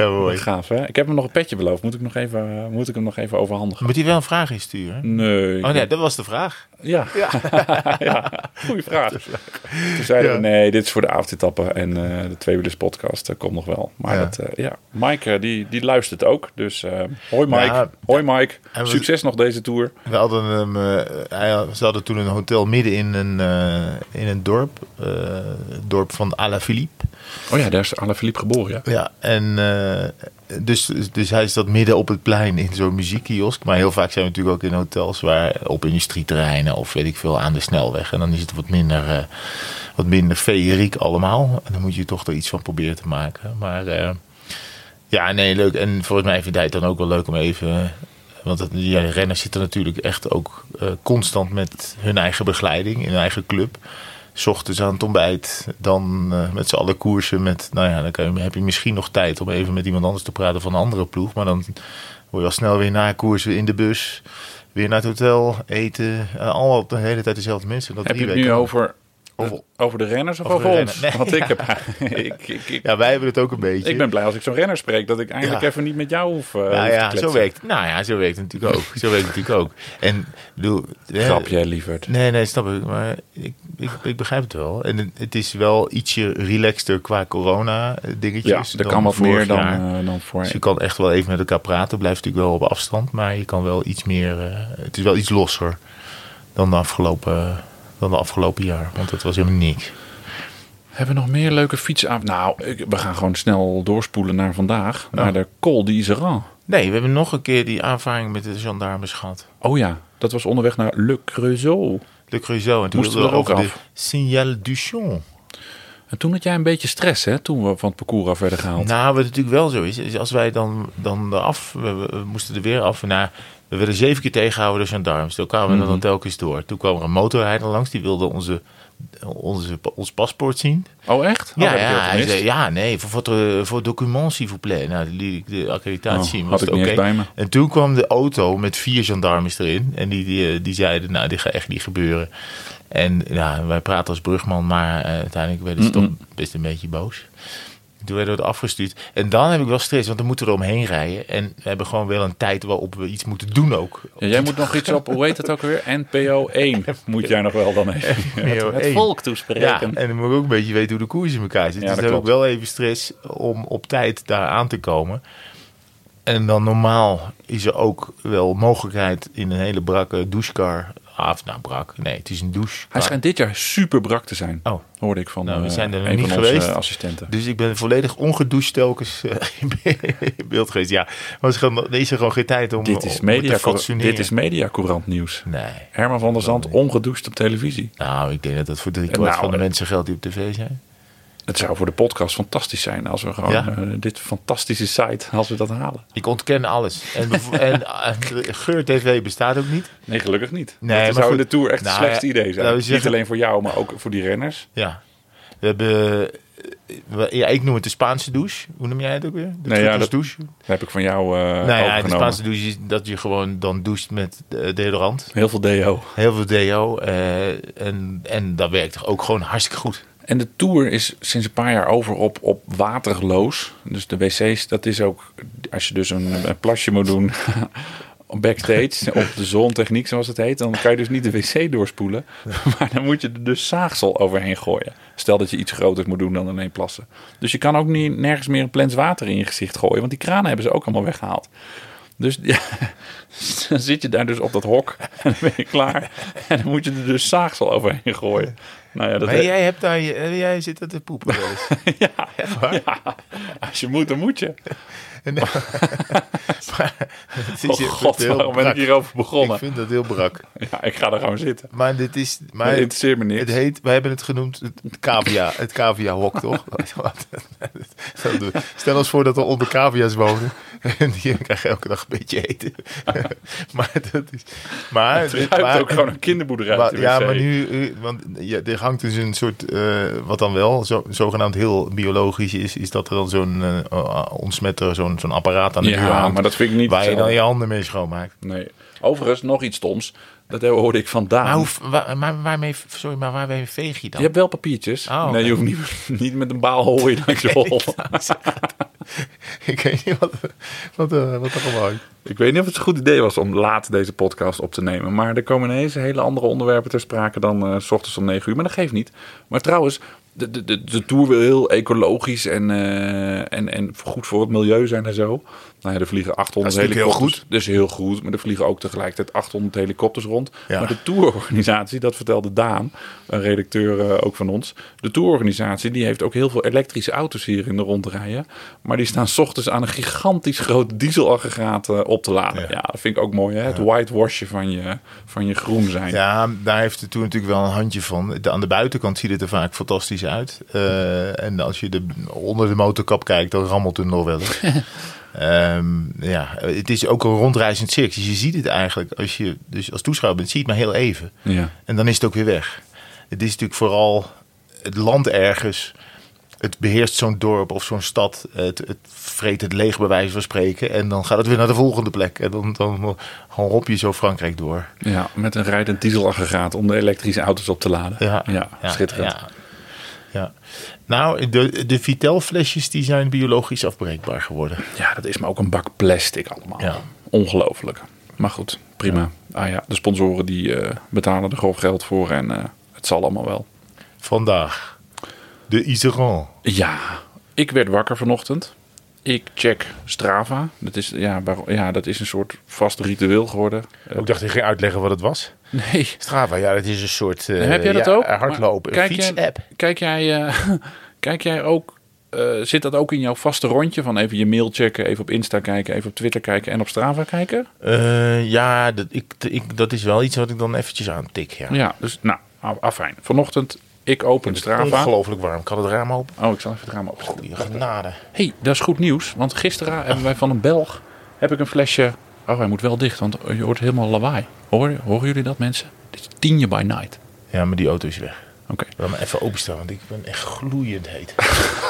ja, mooi. gaaf hè? Ik heb hem nog een petje beloofd. Moet ik, nog even, moet ik hem nog even overhandigen? Moet hij wel een vraag insturen? Nee. Oh nee, dat was de vraag. Ja. ja. Goeie vraag. Toen zeiden Ja. we, nee, dit is voor de avondetappe en eh, de Tweewielerspodcast eh, komt nog wel. Maar Ja. dat, eh, ja. Mike, eh, die, die luistert ook. Dus eh, hoi Mike. Ja. hoi Mike. En we- Succes nog deze tour. We hadden hem, eh, hij had- ze hadden toen een hotel midden in een, eh, in een dorp. eh, het dorp van Alaphilippe. Oh ja, daar is Alaphilippe geboren, ja. Ja, en eh, dus, dus hij zat midden op het plein in zo'n muziekkiosk. Maar heel vaak zijn we natuurlijk ook in hotels waar op industrieterreinen of weet ik veel aan de snelweg. En dan is het wat minder, eh wat minder feeriek allemaal. En dan moet je toch er iets van proberen te maken. Maar eh, ja, nee, leuk. En volgens mij vindt hij het dan ook wel leuk om even. Want het, ja, renners zitten natuurlijk echt ook eh, constant met hun eigen begeleiding in hun eigen club. 's ochtends aan het ontbijt, dan eh, met z'n allen koersen. Met, nou ja, dan kan je, heb je misschien nog tijd om even met iemand anders te praten van een andere ploeg. Maar dan word je al snel weer na koersen in de bus. Weer naar het hotel, eten. eh, allemaal de hele tijd dezelfde mensen. Dat Heb je het nu over, Over- over de renners of over ons? Nee, Want ik, ja. heb, ik, ik, ik, Ja, wij hebben het ook een beetje. ik ben blij als ik zo'n renner spreek, dat ik eigenlijk Ja. even niet met jou hoef, eh, hoef nou ja, zo werkt, nou ja, zo werkt het natuurlijk ook. Zo werkt het natuurlijk ook. En bedoel, hè, Grapje, lieverd. Nee, nee, snap ik. Maar ik, ik, ik begrijp het wel. En het- is wel ietsje relaxter qua corona eh, Ja, dingetjes. er dan kan wat meer dan, eh, dan voor Dus je kan echt wel even met elkaar praten. Blijft natuurlijk wel op afstand. Maar je kan wel iets meer... eh, het is wel iets losser dan de afgelopen, dan de afgelopen jaar. Want het was helemaal niks. Hebben we nog meer leuke fietsen? Nou, ik- we gaan gewoon snel doorspoelen naar vandaag. Naar de Col d'Iseran. Nee, we hebben nog een keer die aanvaring met de gendarmes gehad. Oh ja, dat was onderweg naar Le Creusot. Le Creusot. En toen Moesten we er ook af. Signal Duchon. En toen had jij een beetje stress, hè? Toen we van het parcours af werden gehaald. Nou, wat natuurlijk wel zo is, is als wij dan, dan eraf, we, we- we moesten er weer af. Nou, We werden zeven keer tegengehouden door gendarmes. Toen kwamen we Mhm. dan telkens door. Toen kwam er een motorrijder langs. Die wilde onze, onze, ons paspoort zien. Oh, echt? Oh, Ja, ja, hij zei, ja, nee, voor, voor, voor document, s'il vous plaît. Nou, die, de accreditatie Oh, was had ik eens bij me. En toen kwam de auto met vier gendarmes erin. En die, die, eh, die zeiden, nou, dit gaat echt niet gebeuren. En ja, wij praten als brugman, maar eh, uiteindelijk werden ze toch best een beetje boos. Toen werden we het afgestuurd. En dan heb ik wel stress, want dan moeten we er omheen rijden. En we hebben gewoon wel een tijd waarop we iets moeten doen ook. Ja, jij moet nog iets op, hoe heet het ook weer? NPO 1 moet jij nog wel dan even. NPO Het 1. volk Ja, toespreken. en dan moet ik ook een beetje weten hoe de koers in elkaar zit. Ja, dus dat dan heb ik klopt. wel even stress om op tijd daar aan te komen. En dan normaal is er ook wel mogelijkheid in een hele brakke douchekar. Af, nou brak, nee, het is een douche. Hij schijnt dit jaar super brak te zijn. Oh. Hoorde ik van Nou, we eh, zijn er een niet van onze geweest. eh, assistenten. Dus ik ben volledig ongedoucht telkens eh, in beeld geweest. Ja, maar er is er gewoon geen tijd om, Dit is, media, te dit is mediacourant nieuws. Nee. Herman van der Zand ongedoucht op televisie. Nou, ik denk dat dat voor drie kwart nou, van de eh, mensen geldt die op tv zijn. Het zou voor de podcast fantastisch zijn als we gewoon Ja. eh, dit fantastische site, als we dat halen. Ik ontken alles. En, en eh, Geur TV bestaat ook niet. Nee, gelukkig niet. Nee, maar zou goed. de Tour echt Nou, het slechtste idee zijn. Niet zeggen- alleen voor jou, maar ook voor die renners. Ja. We hebben... eh, Ja, ik noem het de Spaanse douche. Hoe noem jij het ook weer? De Nee, ja, dat- douche. Dat heb ik van jou eh nou ja, de. Spaanse douche is dat je gewoon dan doucht met deodorant. Heel veel DO. Heel veel deo. en, en dat werkt ook gewoon hartstikke goed. En de Tour is sinds een paar jaar over op, op waterloos. Dus de wc's, dat is ook... Als je dus een, plasje moet doen backstage... op de zontechniek, zoals het heet... dan kan je dus niet de wc doorspoelen. Maar dan moet je er dus zaagsel overheen gooien. Stel dat je iets groters moet doen dan alleen plassen. Dus je kan ook niet, nergens meer een plens water in je gezicht gooien... want die kranen hebben ze ook allemaal weggehaald. Dus ja, dan zit je daar dus op dat hok en dan ben je klaar. En dan moet je er dus zaagsel overheen gooien. Nou ja, dat Maar jij, hebt daar, jij zit er te poepen wel eens. ja, Echt waar? ja, als je moet, dan moet je. En- maar, het Oh is god, heel waarom ben ik brak. hierover begonnen? Ik vind dat heel brak. Ja, ik ga er gewoon zitten. Maar dit is... Maar interesseert me niks. Het heet, wij hebben het genoemd het cavia, het cavia hok, toch? Stel ons voor dat we onder cavia's wonen. En die krijgen elke dag een beetje eten. maar dat is... Maar, Het ruikt maar- ook gewoon een kinderboederij. maar- ja, maar nu... Want ja, er hangt dus een soort... eh, wat dan wel zo, zogenaamd heel biologisch is... is dat er dan zo'n uh, ontsmetter, zo'n zo'n apparaat aan de Ja, hangt... maar dat vind ik niet waar je dan hetzelfde. je handen mee schoonmaakt. Nee. Overigens, nog iets stoms. Dat hoorde ik vandaan. Maar, waar, maar waarmee... Sorry, maar waarmee veeg je dan? Je hebt wel papiertjes. Oh. Nee, je hoeft niet, niet met een baal hooien langs je hol. Ik weet niet wat, wat, eh, wat er gewoon... Ik weet niet of het een goed idee was om laat deze podcast op te nemen. Maar er komen ineens hele andere onderwerpen ter sprake dan eh, s ochtends om 9 uur. Maar dat geeft niet. Maar trouwens, de, de, de, de Tour wil heel ecologisch en, eh, en, en goed voor het milieu zijn en zo. Nou ja, er vliegen 800 Dat is natuurlijk heel helikopters. Dat is heel goed. Maar er vliegen ook tegelijkertijd 800 helikopters rond. Ja. Maar de tourorganisatie, dat vertelde Daan, een redacteur eh, ook van ons. De tourorganisatie die heeft ook heel veel elektrische auto's hier in de rondrijden. Maar die staan 's ochtends aan een gigantisch groot dieselaggregaat eh, op te laden. Ja. Ja. dat vind ik ook mooi. Hè? Het whitewashen van je, van je groen zijn. Ja, daar heeft het toen natuurlijk wel een handje van. De- aan de buitenkant ziet het er vaak fantastisch uit. Eh, en als je de, onder de motorkap kijkt, dan rammelt het nog wel eens. Ehm, ja, het is ook een rondreizend circus. Dus je ziet het eigenlijk, als je dus als toeschouwer bent, zie je het maar heel even. Ja. En dan is het ook weer weg. Het is natuurlijk vooral het land ergens. Het beheerst zo'n dorp of zo'n stad. Het, het vreet het leeg bij wijze van spreken. En dan gaat het weer naar de volgende plek. En dan, dan, dan hop je zo Frankrijk door. ja, met een rijdend dieselaggregaat om de elektrische auto's op te laden. Ja, schitterend. Ja, ja. Nou, de, de Vitel-flesjes die zijn biologisch afbreekbaar geworden. Ja, dat is me ook een bak plastic allemaal. Ja. Ongelooflijk. Maar goed, prima. Ah ja, de sponsoren die eh, betalen er grof geld voor en eh, het zal allemaal wel. Vandaag de Iseran. Ja, ik werd wakker vanochtend. Ik check Strava. Dat is, ja, ja, dat is een soort vast ritueel geworden. Eh, Ik dacht, ik ging uitleggen wat het was. nee. Strava, ja, dat is een soort uh, Heb jij dat ja, ook? hardlopen, Maar een kijk fietsapp. Jij, kijk jij, eh, kijk jij ook, eh, zit dat ook in jouw vaste rondje van even je mail checken, even op Insta kijken, even op Twitter kijken en op Strava kijken? Eh, ja, dat, ik, ik, dat is wel iets wat ik dan eventjes aantik, ja. Ja, dus nou, af- afijn. Vanochtend, ik open Strava. Ongelooflijk warm. Had het raam open. Oh, ik zal even het raam open. Goeie genade. hey, dat is goed nieuws. Want gisteren hebben wij van een Belg heb ik een flesje Oh, hij moet wel dicht, want je hoort helemaal lawaai. Hoor, horen jullie dat, mensen? Dit is Tienje by night. Ja, maar die auto is weg. Oké. Laat me even openstaan, want ik ben echt gloeiend heet.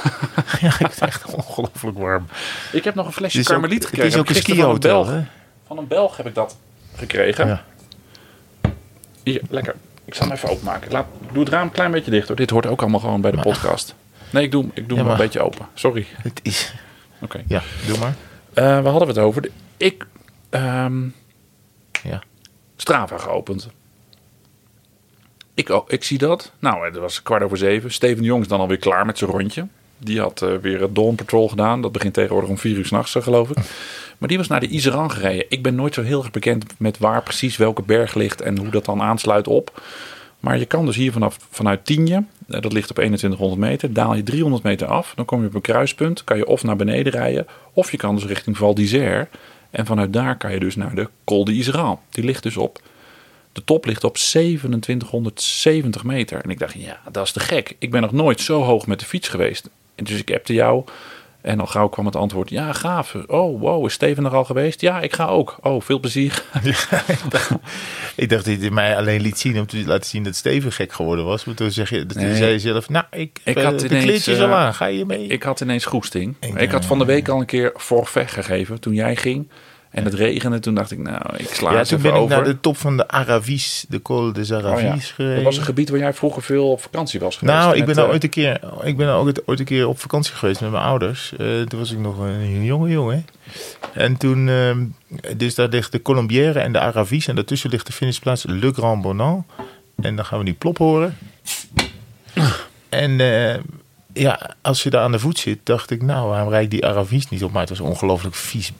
ja, ik ben echt ongelooflijk warm. Ik heb nog een flesje Het karmeliet gekregen. Het is ook een skihotel, Van een, hè? Belg, van een Belg heb ik dat gekregen. Ja. Hier, lekker. Ik zal hem even openmaken. Laat, doe het raam een klein beetje dicht hoor. Dit hoort ook allemaal gewoon bij de podcast. Nee, ik doe, ik doe Ja, hem een maar- beetje open. Sorry. Het is... Oké. Ja, doe maar. Eh, waar hadden we het over? De- Ik... ehm Ja. Strava geopend. Ik, oh, ik zie dat. Nou, het was kwart over zeven. Steven Jong is dan alweer klaar met zijn rondje. Die had eh, weer het Dawn Patrol gedaan. Dat begint tegenwoordig om vier uur s'nachts, eh, geloof ik. Maar die was naar de Iseran gereden. Ik ben nooit zo heel erg bekend met waar precies welke berg ligt en hoe dat dan aansluit op. Maar je kan dus hier vanaf, vanuit Tienje, eh, dat ligt op 2100 meter, daal je 300 meter af. Dan kom je op een kruispunt, kan je of naar beneden rijden, of je kan dus richting Val d'Isère. En vanuit daar kan je dus naar de Col d'Iseran. Die ligt dus op, de top ligt op 2770 meter. En ik dacht, ja, dat is te gek. Ik ben nog nooit zo hoog met de fiets geweest. En dus ik appte jou. En al gauw kwam het antwoord, ja, gaaf. Oh, wow, is Steven er al geweest? Ja, ik ga ook. Oh, veel plezier. Ik dacht dat hij mij alleen liet zien om te laten zien dat Steven gek geworden was. Maar toen zeg je, toen Nee. zei je zelf, nou, ik, Ik eh, had de ineens, kleedjes eh, al aan, ga je mee? Ik had ineens goesting. Ik, Ik, had eh, van de week al een keer forfait gegeven toen jij ging. En het regende. Toen dacht ik, nou, ik sla ja, toen ben ik naar de top van de Aravis, de Col des Oh ja. Aravis gereden. Dat was een gebied waar jij vroeger veel op vakantie was geweest. Nou, ik ben, nou ooit een keer, ik ben nou ooit, ooit een keer op vakantie geweest met mijn ouders. Eh, toen was ik nog een jonge jongen. En toen, ehm, dus daar ligt de Colombière en de Aravis. En daartussen ligt de finishplaats Le Grand Bonan. En dan gaan we die plop horen. En eh, ja, als je daar aan de voet zit, dacht ik, nou, waarom rijd ik die Aravis niet op? Maar het was ongelooflijk vies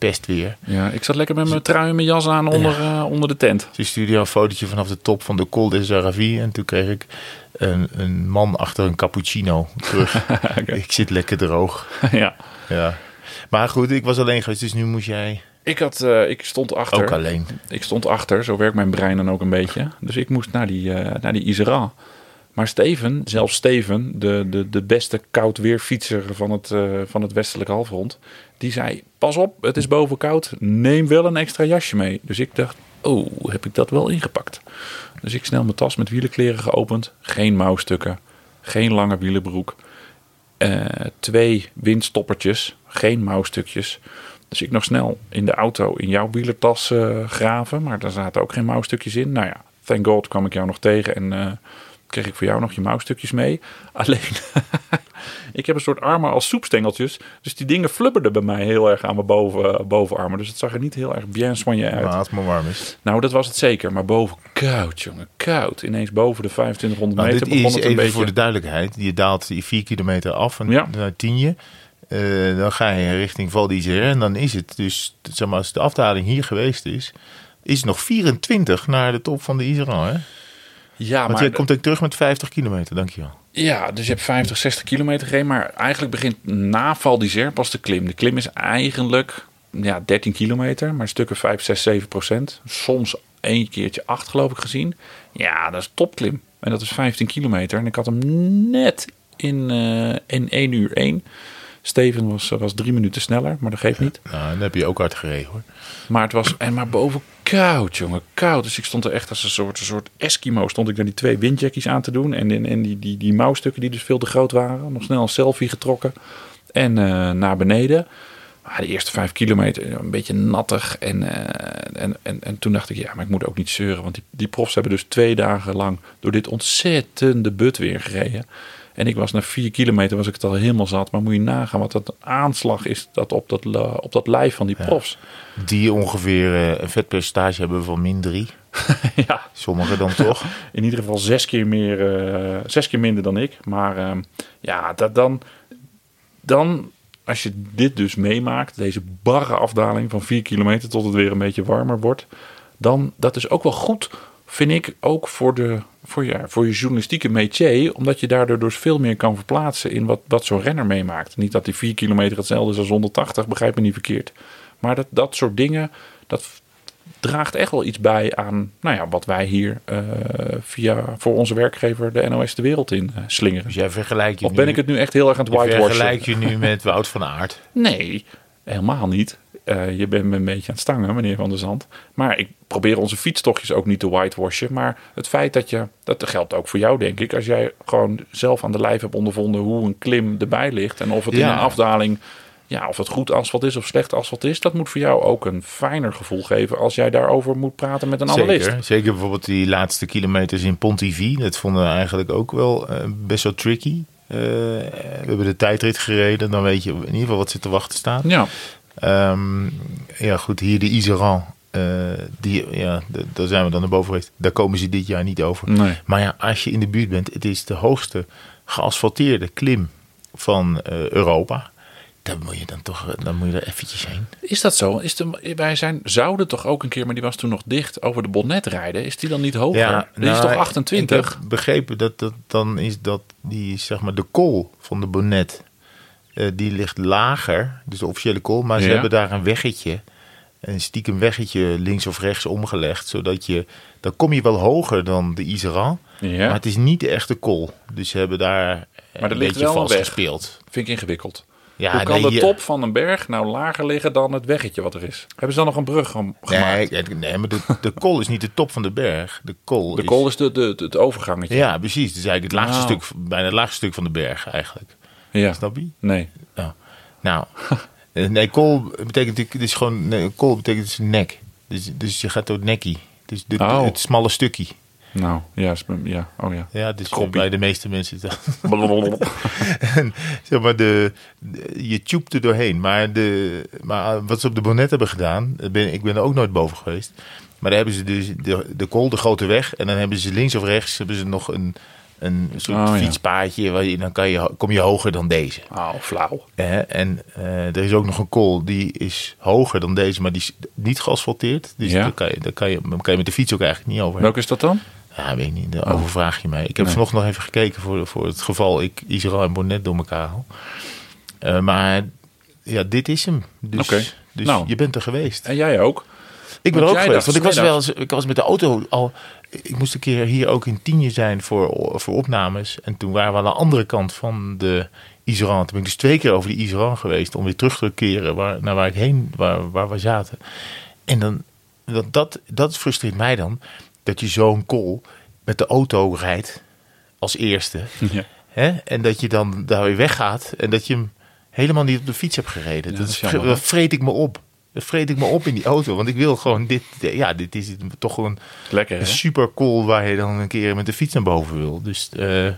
pest weer. Ja, ik zat lekker met mijn trui en mijn jas aan onder, eh, onder de tent. Ze stuurde een fotootje vanaf de top van de Col des Aravis. En toen kreeg ik een, een man achter een cappuccino terug. Ik zit lekker droog. ja. Ja. Maar goed, ik was alleen geweest, dus nu moest jij Ik, had, eh, ik stond achter. ook alleen. Ik stond achter, zo werkt mijn brein dan ook een beetje. Dus ik moest naar die, eh naar die Iseran. Maar Steven, zelfs Steven, de, de, de beste koud weerfietser van het, eh, van het westelijke halfrond, die zei: Pas op, het is boven koud, neem wel een extra jasje mee. Dus ik dacht: Oh, heb ik dat wel ingepakt? Dus ik snel mijn tas met wielenkleren geopend, geen mouwstukken, geen lange wielenbroek, eh, twee windstoppertjes, geen mouwstukjes. Dus ik nog snel in de auto in jouw wielertas eh, graven. Maar daar zaten ook geen mouwstukjes in. Nou ja, thank god kwam ik jou nog tegen en kreeg ik voor jou nog je mouwstukjes mee. Alleen, ik heb een soort armen als soepstengeltjes. Dus die dingen flubberden bij mij heel erg aan mijn boven, bovenarmen. Dus het zag er niet heel erg bien soigné uit. Maar als het maar warm is. Nou, dat was het zeker. Maar boven koud, jongen, koud. Ineens boven de 2500 Nou, meter dit begon is het even een beetje... voor de duidelijkheid. Je daalt die vier kilometer af en Ja. naar Tienje. Eh, dan ga je richting Val d'Isère. En dan is het dus, zeg maar, als de afdaling hier geweest is, is het nog 24 naar de top van de Iseran. Ja, Want maar jij komt ook terug met 50 kilometer, dankjewel. Ja, dus je hebt 50, 60 kilometer gereden. Maar eigenlijk begint na Val d'Isère pas de klim. De klim is eigenlijk ja, 13 kilometer, maar stukken 5, 6, 7 procent. Soms één keertje 8 geloof ik gezien. Ja, dat is topklim. En dat is 15 kilometer. En ik had hem net in, eh, in 1 uur 1. Steven was, was drie minuten sneller, maar dat geeft niet. Nou, dan heb je ook hard gereden hoor. Maar het was en maar boven koud, jongen, koud. Dus ik stond er echt als een soort, een soort Eskimo. Stond ik daar die twee windjackies aan te doen. En, en, die, die, die mouwstukken die dus veel te groot waren. Nog snel een selfie getrokken. En eh, naar beneden. Maar de eerste vijf kilometer een beetje nattig. En, eh, en, en, en toen dacht ik, ja, maar ik moet ook niet zeuren. Want die, die profs hebben dus twee dagen lang door dit ontzettende but weer gereden. En ik was na vier kilometer was ik het al helemaal zat. Maar moet je nagaan wat dat aanslag is dat op, dat, la- op dat lijf van die profs. Die ongeveer eh, een vetpercentage hebben van min 3. ja, Sommigen dan toch. in ieder geval zes keer, meer, eh, zes keer minder dan ik. Maar ehm, ja, dat dan, dan, als je dit dus meemaakt, deze barre afdaling van 4 kilometer tot het weer een beetje warmer wordt, dan dat is ook wel goed, vind ik, ook voor, de, voor, ja, voor je journalistieke métier, omdat je daardoor dus veel meer kan verplaatsen in wat, wat zo'n renner meemaakt. Niet dat die 4 kilometer hetzelfde is als 180, begrijp me niet verkeerd. Maar dat, dat soort dingen, dat draagt echt wel iets bij aan nou ja, wat wij hier eh, via voor onze werkgever de NOS de wereld in eh, slingeren. Dus jij vergelijkt je Of nu, ben ik het nu echt heel erg aan het je whitewashen? vergelijk je nu met Wout van Aert. Nee. Helemaal niet. Eh, je bent me een beetje aan het stangen, meneer Van der Zand. Maar ik probeer onze fietstochtjes ook niet te whitewashen. Maar het feit dat je, dat geldt ook voor jou denk ik. Als jij gewoon zelf aan de lijf hebt ondervonden hoe een klim erbij ligt. En of het in een afdaling, ja, of het goed asfalt is of slecht asfalt is. Dat moet voor jou ook een fijner gevoel geven als jij daarover moet praten met een analist. Zeker, zeker bijvoorbeeld die laatste kilometers in Pontivy. Dat vonden we eigenlijk ook wel eh, best wel tricky. Eh, we hebben de tijdrit gereden. Dan weet je in ieder geval wat zit te wachten staat. Ja, Ehm, ja, goed, hier de Iseran. eh, die, ja, daar zijn we dan naar boven geweest. Daar komen ze dit jaar niet over. nee. Maar ja, als je in de buurt bent, het is de hoogste geasfalteerde klim van eh, Europa. Dan moet je dan toch dan moet je er eventjes heen. Is dat zo? Is de, wij zijn, zouden toch ook een keer, maar die was toen nog dicht, over de bonnet rijden. Is die dan niet hoger? die is nou, toch 28? Ik heb begrepen dat, dat dan is dat die zeg maar de kool van de bonnet. Eh, die ligt lager, dus de officiële kool, maar ze Ja. hebben daar een weggetje, een stiekem weggetje links of rechts omgelegd, zodat je dan kom je wel hoger dan de Iseran, Ja, maar het is niet de echte kool. Dus ze hebben daar Maar een beetje wel vals weg. gespeeld. vind ik ingewikkeld. Ja, Hoe kan nee, de je- top van een berg nou lager liggen dan het weggetje wat er is? Hebben ze dan nog een brug gem- gemaakt? Nee, nee, maar de, de kool is niet de top van de berg. De kool de is, kool is de, de, het overgangetje. Ja, precies. Is eigenlijk het laagste Nou. stuk, bijna het laagste stuk van de berg eigenlijk. Ja. Snap je? Nee. Nou, eh, nee, kool betekent natuurlijk, is gewoon, nee, kool betekent dus nek. Dus, dus je gaat door het nekkie. Dus de, Oh. het smalle stukje. Nou, ja. ja. Oh ja. Ja, dus bij de meeste mensen. En, zeg maar, de, de- je tjoept er doorheen. Maar, de, maar wat ze op de bonnet hebben gedaan, eh, ben, ik ben er ook nooit boven geweest. Maar daar hebben ze dus de, de kool, de grote weg. En dan hebben ze links of rechts hebben ze nog een, een soort Oh, fietspaadje. Waar je, dan kan je, kom je hoger dan deze. Oh, flauw. En eh, er is ook nog een kool die is hoger dan deze, maar die is niet geasfalteerd. Dus Ja. daar, kan je, daar, kan je, daar kan je met de fiets ook eigenlijk niet over. Welke is dat dan? Ja, weet ik niet. Daar overvraag je mij. Ik heb Nee. vanochtend nog even gekeken voor, voor het geval ik Israël en Bonnet door elkaar haal. Eh, maar ja, dit is hem. Dus, dus Nou. je bent er geweest. En jij ook? Ik ben er ook geweest. Want ik was, wel eens, ik was met de auto al... Ik moest een keer hier ook in Tienje zijn voor, voor opnames. En toen waren we aan de andere kant van de Iseran. Toen ben ik dus twee keer over die Iseran geweest. Om weer terug te keren waar, naar waar ik heen, waar, waar we zaten. En dan, dat, dat, dat frustreert mij dan. Dat je zo'n kool met de auto rijdt als eerste. Ja. Hè? En dat je dan daar weer weggaat. En dat je hem helemaal niet op de fiets hebt gereden. Ja, dat, dat jammer, dat vreet ik me op. Vreet ik me op in die auto. Want ik wil gewoon dit. Ja, dit is toch gewoon Lekker, een super cool waar je dan een keer met de fiets naar boven wil. Dus eh,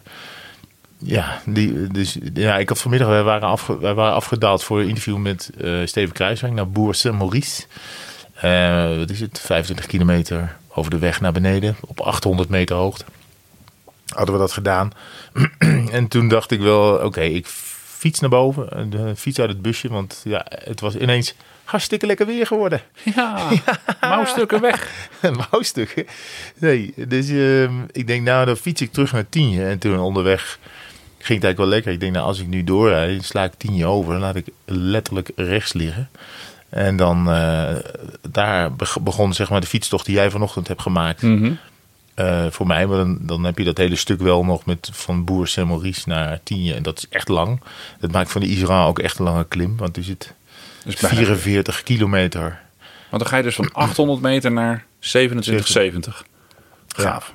ja, die, dus, ja, ik had vanmiddag, wij waren, afge, wij waren afgedaald voor een interview met eh, Steven Kruiswijk naar Boer Saint-Maurice. Eh, wat is het? 25 kilometer over de weg naar beneden, op 800 meter hoogte. Hadden we dat gedaan. en toen dacht ik wel, oké, ik fiets naar boven. De fiets uit het busje, want ja, het was ineens hartstikke lekker weer geworden. Ja, mouwstukken weg. Mouwstukken. Nee, dus ehm, ik denk, nou, dan fiets ik terug naar Tienje. En toen onderweg ging het eigenlijk wel lekker. Ik denk, nou, als ik nu doorrijd, sla ik Tienje over. Dan laat ik letterlijk rechts liggen. En dan eh, daar beg- begon zeg maar de fietstocht die jij vanochtend hebt gemaakt. Mhm. Eh, voor mij, maar dan, dan heb je dat hele stuk wel nog met van Boer Saint-Maurice naar Tienje. En dat is echt lang. Dat maakt van de Isra ook echt een lange klim. Want er zit Dus bijna- 44 kilometer Want dan ga je dus van 800 meter naar 2770. Gaaf.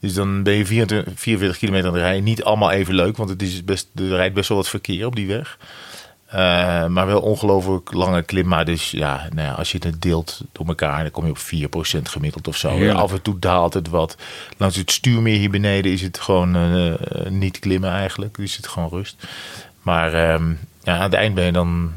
Dus dan ben je 24, 44 kilometer aan het rijden. Niet allemaal even leuk, want het is best, er rijdt best wel wat verkeer op die weg. Eh, maar wel ongelooflijk lange klim. Maar dus ja, nou ja, als je het deelt door elkaar, dan kom je op 4% gemiddeld of zo. Heerlijk. Af en toe daalt het wat. Langs het stuurmeer hier beneden is het gewoon eh, eh, niet klimmen eigenlijk. Dus het gewoon rust. Maar ehm, ja, aan het eind ben je dan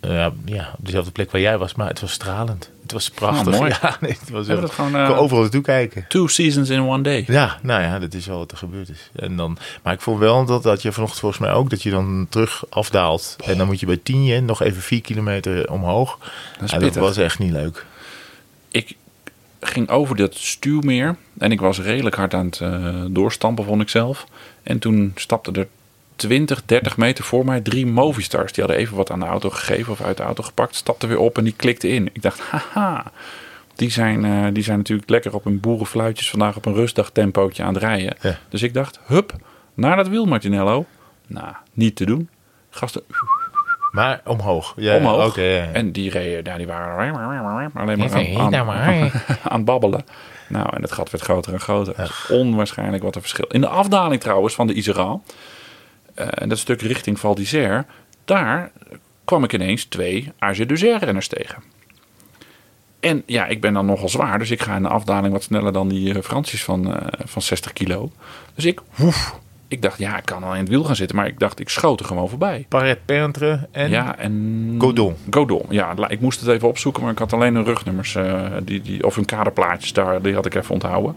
eh, ja, op dezelfde plek waar jij was. Maar het was stralend. Het was prachtig. Oh, mooi. Ja, nee, het was dat gewoon, ik eh, kon overal naartoe kijken. Two seasons in one day. Ja, nou ja, dat is wel wat er gebeurd is. En dan, maar ik vond wel dat, dat je vanochtend volgens mij ook, dat je dan terug afdaalt. En dan moet je bij Tienje nog even vier kilometer omhoog. Dat Ja, dat was echt niet leuk. ik ging over dat stuwmeer en ik was redelijk hard aan het eh, doorstampen, vond ik zelf. En toen stapten er 20, 30 meter voor mij drie Movistars. Die hadden even wat aan de auto gegeven of uit de auto gepakt, stapten weer op en die klikten in. Ik dacht, haha, die zijn, eh, die zijn natuurlijk lekker op hun boerenfluitjes vandaag op een rustdag tempootje aan het rijden. Ja. Dus ik dacht, hup, naar dat wiel Martinello. Nou, niet te doen. Gasten Maar omhoog. Ja, omhoog. Ja. En die reden, ja, die waren alleen maar aan, aan, nou babbelen. Nou, en het gat werd groter en groter. Onwaarschijnlijk wat een verschil. In de afdaling trouwens van de Iseran, eh en dat stuk richting Val d'Isère, daar kwam ik ineens twee AG Duzer renners tegen. En ja, ik ben dan nogal zwaar, dus ik ga in de afdaling wat sneller dan die eh, Fransjes van, eh, van 60 kilo. Dus ik, woef, ik dacht, ja, ik kan al in het wiel gaan zitten, maar ik dacht, ik schoot er gewoon voorbij. Paret Pentre en Ja, en... Godon. Godon, ja. Ik moest het even opzoeken, maar ik had alleen hun rugnummers. eh, die, die, of hun kaderplaatjes daar, die had ik even onthouden.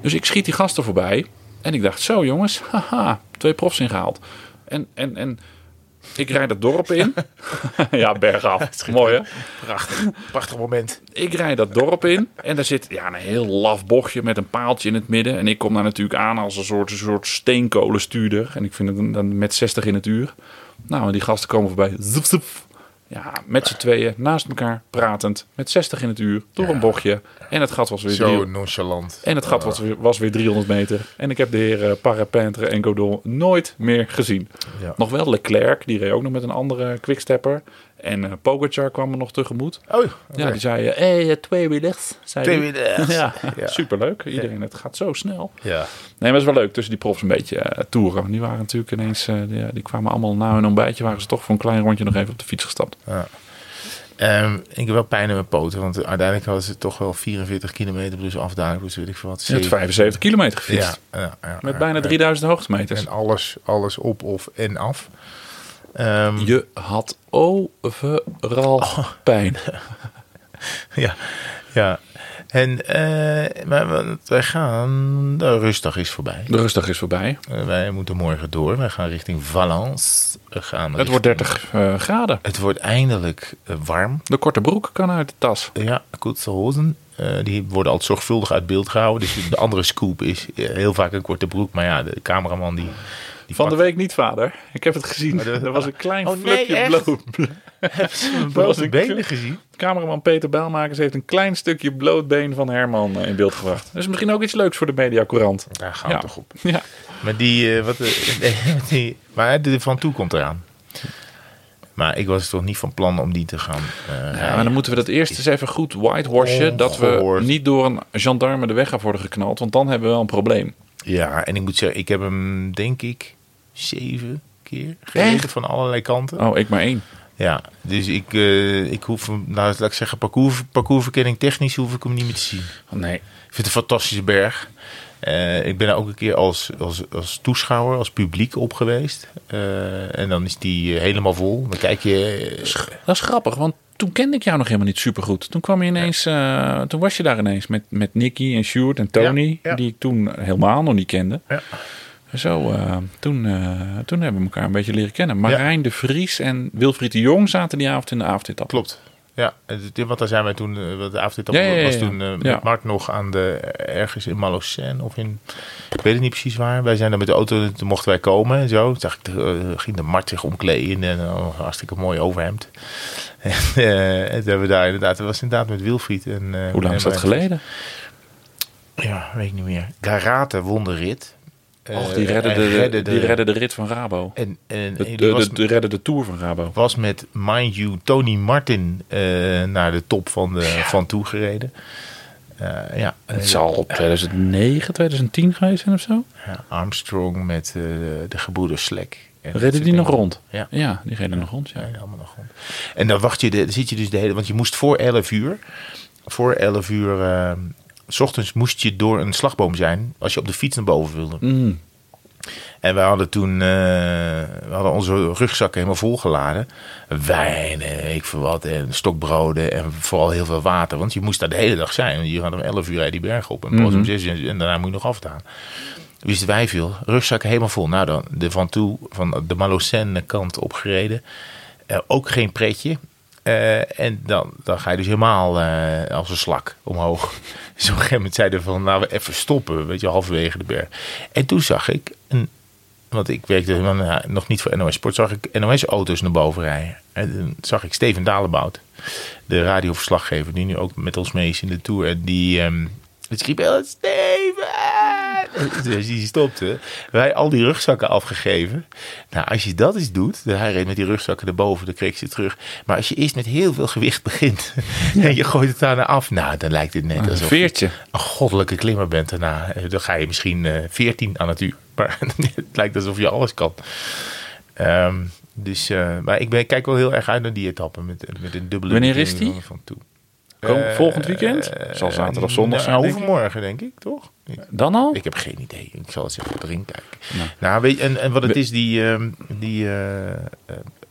Dus ik schiet die gasten voorbij. En ik dacht, zo jongens, haha, twee profs ingehaald. En, en, en ik rijd het dorp in. ja, bergaf. Mooi hè? prachtig, prachtig moment. Ik rijd dat dorp in en daar zit ja, een heel laf bochtje met een paaltje in het midden. En ik kom daar natuurlijk aan als een soort, een soort steenkolenstuurder. En ik vind het dan met 60 in het uur. Nou, en die gasten komen voorbij. Zoep, zoep. Ja, met z'n tweeën, naast elkaar, pratend. Met 60 in het uur, door een bochtje. En het gat was weer, Zo drie, nonchalant. en het gat was, weer, was weer 300 meter. En ik heb de heren Parapentre en Godon nooit meer gezien. Ja. Nog wel Leclerc, die reed ook nog met een andere quickstepper. En eh Pogacar kwam er nog tegemoet. Oh. Ja, die zei, hé, hey, eh, twee wielers. Twee wielers. Ja, Ja. superleuk. Iedereen, het gaat zo snel. Ja. Nee, maar het is wel leuk tussen die profs een beetje eh, toeren. Die waren natuurlijk ineens, eh, die, die kwamen allemaal na hun ontbijtje. Waren ze toch voor een klein rondje nog even op de fiets gestapt. Ehm, ik heb wel pijn in mijn poten, want uiteindelijk hadden ze toch wel 44 kilometer plus afdaling, dus weet ik veel wat. Je hebt zeven- 75 kilometer gefietst. Ja, ja, ja, Met ja, bijna ja. 3000 hoogtemeters. En alles, alles op of en af. Ehm, Je had overal Oh. pijn. ja, ja. En maar we- wij gaan, de rustdag is voorbij. De rustdag is voorbij. Eh, wij moeten morgen door. Wij gaan richting Valence. We gaan Het wordt 30 eh, graden. Het wordt eindelijk warm. De korte broek kan uit de tas. Ja, korte hozen. Die worden altijd zorgvuldig uit beeld gehouden. Dus de andere scoop is heel vaak een korte broek. Maar ja, de cameraman die... die Van de week niet, vader. Ik heb het gezien. De- Er was een klein Oh, nee, flupje echt? bloot. Hebben ze benen gezien? Cameraman Peter Bijlmakers heeft een klein stukje blootbeen van Herman eh, in beeld gebracht. Dat is misschien ook iets leuks voor de Mediacourant. Daar gaan we Ja. toch op. Ja. Maar die... eh, wat, eh, nee, die maar de Van Toe komt eraan. Maar ik was toch niet van plan om die te gaan eh Ja, maar dan moeten we dat eerst eens even goed whitehorsen. Dat we niet door een gendarme de weg af worden geknald. Want dan hebben we wel een probleem. Ja, en ik moet zeggen, ik heb hem denk ik zeven keer gereden van allerlei kanten. Oh, ik maar één. Ja, dus ik, eh, ik hoef hem, nou laat ik zeggen, parcours, parcoursverkenning technisch hoef ik hem niet meer te zien. Oh, nee. Ik vind het een fantastische berg. Eh, ik ben er ook een keer als, als, als toeschouwer, als publiek op geweest. Eh, en dan is die helemaal vol. Dan kijk je... Dat is grappig, want toen kende ik jou nog helemaal niet supergoed. Toen kwam je ineens, eh, toen was je daar ineens met, met Nicky en Sjoerd en Tony, Ja, ja. die ik toen helemaal nog niet kende. Ja. Zo, eh, toen, eh, toen hebben we elkaar een beetje leren kennen. Marijn de Vries en Wilfried de Jong zaten die avond in de avondetap. Klopt. Ja, want daar zijn wij toen, eh, wat de avondetap Ja, ja, ja, was toen eh, met Mark nog aan de, ergens in Malocène of in, ik weet het niet precies waar. Wij zijn dan met de auto, toen mochten wij komen en zo. Toen zag ik, de, eh, ging de Mart zich omkleden en uh, hartstikke mooi overhemd. en, en toen hebben we daar inderdaad, dat was inderdaad met Wilfried. En, Hoe lang is dat geleden? Ja, weet ik niet meer. Garate won de rit. Och, die Eh, redde, en de, redde die de rit van Rabo. En, en, De, die de, was- de, de de Tour van Rabo. was met, mind you, Tony Martin eh, naar de top van, de, van toe gereden. Eh, ja, Het zal op 2009, 2010 geweest zijn of zo. ja, Armstrong met eh, de gebroeders Slek. Redden die nog rond? Ja. Ja, die reden nog rond. Ja, Ja. helemaal nog rond. En dan wacht je, de, dan zit je dus de hele, want je moest voor 11 uur, voor 11 uur, eh, s ochtends moest je door een slagboom zijn als je op de fiets naar boven wilde. Mm. En we hadden toen eh, we hadden onze rugzakken helemaal volgeladen. Wijn en ik veel wat. En stokbroden en vooral heel veel water. Want je moest daar de hele dag zijn. Je gaat om 11 uur uit die berg op. En pas om 6 uur en daarna moet je nog afstaan. Wisten wij veel. Rugzakken helemaal vol. Nou dan, de Van Toe, van de Malocène kant opgereden. Eh, ook geen pretje. Eh, en dan, dan ga je dus helemaal eh, als een slak omhoog. Dus op een gegeven moment zeiden we van, nou even stoppen, weet je, halverwege de berg. En toen zag ik, een, want ik werkte nou, nog niet voor NOS Sport, zag ik NOS-auto's naar boven rijden. En toen zag ik Steven Dalebout, de radioverslaggever, die nu ook met ons mee is in de Tour. En die, ehm die Steven! Dus die stopte. Wij al die rugzakken afgegeven. Nou, als je dat eens doet. Hij reed met die rugzakken erboven, dan kreeg ik ze terug. Maar als je eerst met heel veel gewicht begint. en je gooit het daarna af. Nou, dan lijkt het net Een alsof je veertje. een goddelijke klimmer bent daarna. Eh, Dan ga je misschien eh 14 aan het uur. Maar het lijkt alsof je alles kan. Ehm, dus, eh, maar ik, ben, kijk wel heel erg uit naar die etappe met, met een dubbele. Wanneer is die? Van toe. Kom, Eh, volgend weekend? eh, Zal zaterdag zondag nou, zijn, ik. Overmorgen, denk ik, toch? Ik, Dan al? ik heb geen idee. Ik zal eens even erin kijken. Nou. Nou, weet je, en, en wat het is, die, ehm, die eh, eh,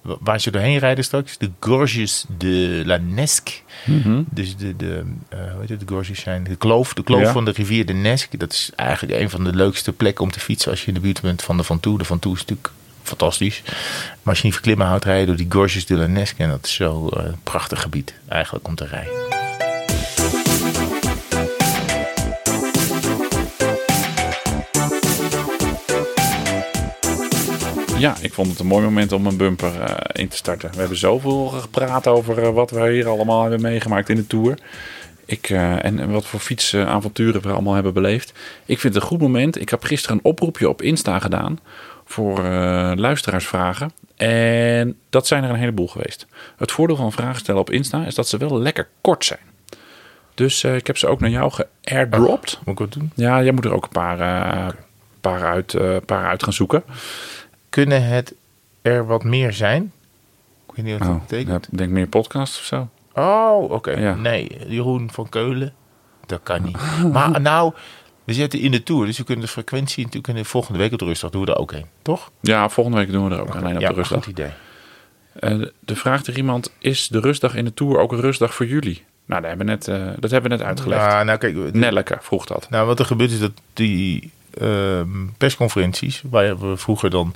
waar ze doorheen rijden straks, de Gorges de la Nesque. Mhm. Dus de, de, eh, hoe heet het, de Gorges zijn de kloof, de kloof Ja. van de rivier de Nesque. Dat is eigenlijk een van de leukste plekken om te fietsen als je in de buurt bent van de Van Toe. De Van Toe is natuurlijk fantastisch. Maar als je niet verklimmen houdt, rij je door die Gorges de la Nesque. En dat is zo een prachtig gebied eigenlijk om te rijden. Ja, ik vond het een mooi moment om een bumper eh, in te starten. We hebben zoveel gepraat over eh, wat we hier allemaal hebben meegemaakt in de Tour. Ik, eh, en, wat voor fietsavonturen we allemaal hebben beleefd. Ik vind het een goed moment. Ik heb gisteren een oproepje op Insta gedaan voor luisteraarsvragen. En dat zijn er een heleboel geweest. Het voordeel van vragen stellen op Insta is dat ze wel lekker kort zijn. Dus ik heb ze ook naar jou geairdropt. Moet ik wat doen? Ja, jij moet er ook een paar, paar, uit, paar uit gaan zoeken. Kunnen het er wat meer zijn? Ik weet niet wat dat Oh, betekent. ik denk meer podcast of zo. Oh, oké. Ja. Nee, Jeroen van Keulen. Dat kan niet. maar nou, we zitten in de Tour. Dus we kunnen de frequentie natuurlijk in de volgende week op de rustdag doen we er ook een. Toch? Ja, volgende week doen we er ook alleen op ja, de rustdag. goed idee. Eh, de vraag er iemand, is de rustdag in de Tour ook een rustdag voor jullie? Nou, dat hebben we net, eh, dat hebben we net uitgelegd. Nou, nou kijk, Nelleke vroeg dat. nou, wat er gebeurt is dat die ehm, persconferenties, waar we vroeger dan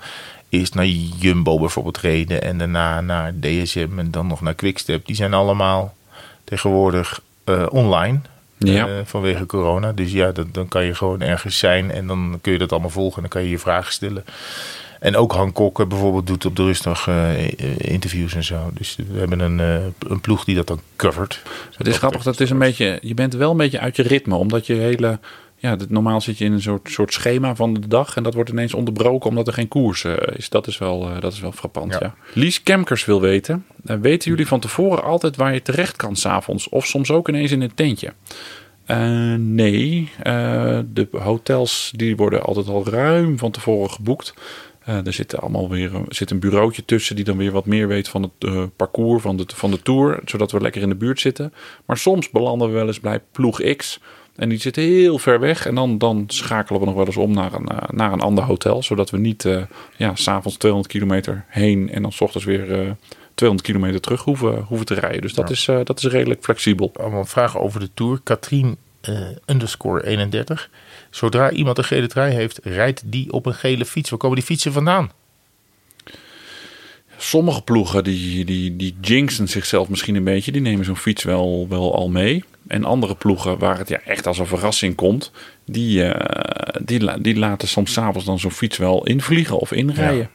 eerst naar Jumbo bijvoorbeeld reden en daarna naar DSM en dan nog naar Quickstep, die zijn allemaal tegenwoordig eh, online. Ja. eh, vanwege corona. Dus ja, dat, dan kan je gewoon ergens zijn en dan kun je dat allemaal volgen en dan kan je je vragen stellen. En ook Han Kok eh, bijvoorbeeld doet op de rustdag eh, interviews en zo. Dus we hebben een, een ploeg die dat dan covert. Het is grappig, dat is een beetje, je bent wel een beetje uit je ritme. Omdat je hele, ja, normaal zit je in een soort, soort schema van de dag. En dat wordt ineens onderbroken omdat er geen koers eh, is. Dat is wel, eh, dat is wel frappant, ja. Ja. Lies Kemkers wil weten. eh, weten jullie van tevoren altijd waar je terecht kan s'avonds? Of soms ook ineens in een tentje? Nee, de hotels die worden altijd al ruim van tevoren geboekt. Er zit allemaal weer er zit een bureautje tussen die dan weer wat meer weet van het parcours van de, van de tour, zodat we lekker in de buurt zitten. Maar soms belanden we wel eens bij ploeg X en die zit heel ver weg en dan, dan schakelen we nog wel eens om naar een, eh, naar een ander hotel, zodat we niet eh ja, s'avonds 200 kilometer heen en dan s ochtends weer eh 200 kilometer terug hoeven, hoeven te rijden. Dus dat, is, dat is redelijk flexibel. allemaal vragen over de Tour. Katrien underscore 31. Zodra iemand een gele trui heeft, rijdt die op een gele fiets. Waar komen die fietsen vandaan? Sommige ploegen die, die, die jinxen zichzelf misschien een beetje. Die nemen zo'n fiets wel, wel al mee. En andere ploegen waar het ja, echt als een verrassing komt. Die, eh, die, die laten soms s'avonds dan zo'n fiets wel invliegen of inrijden.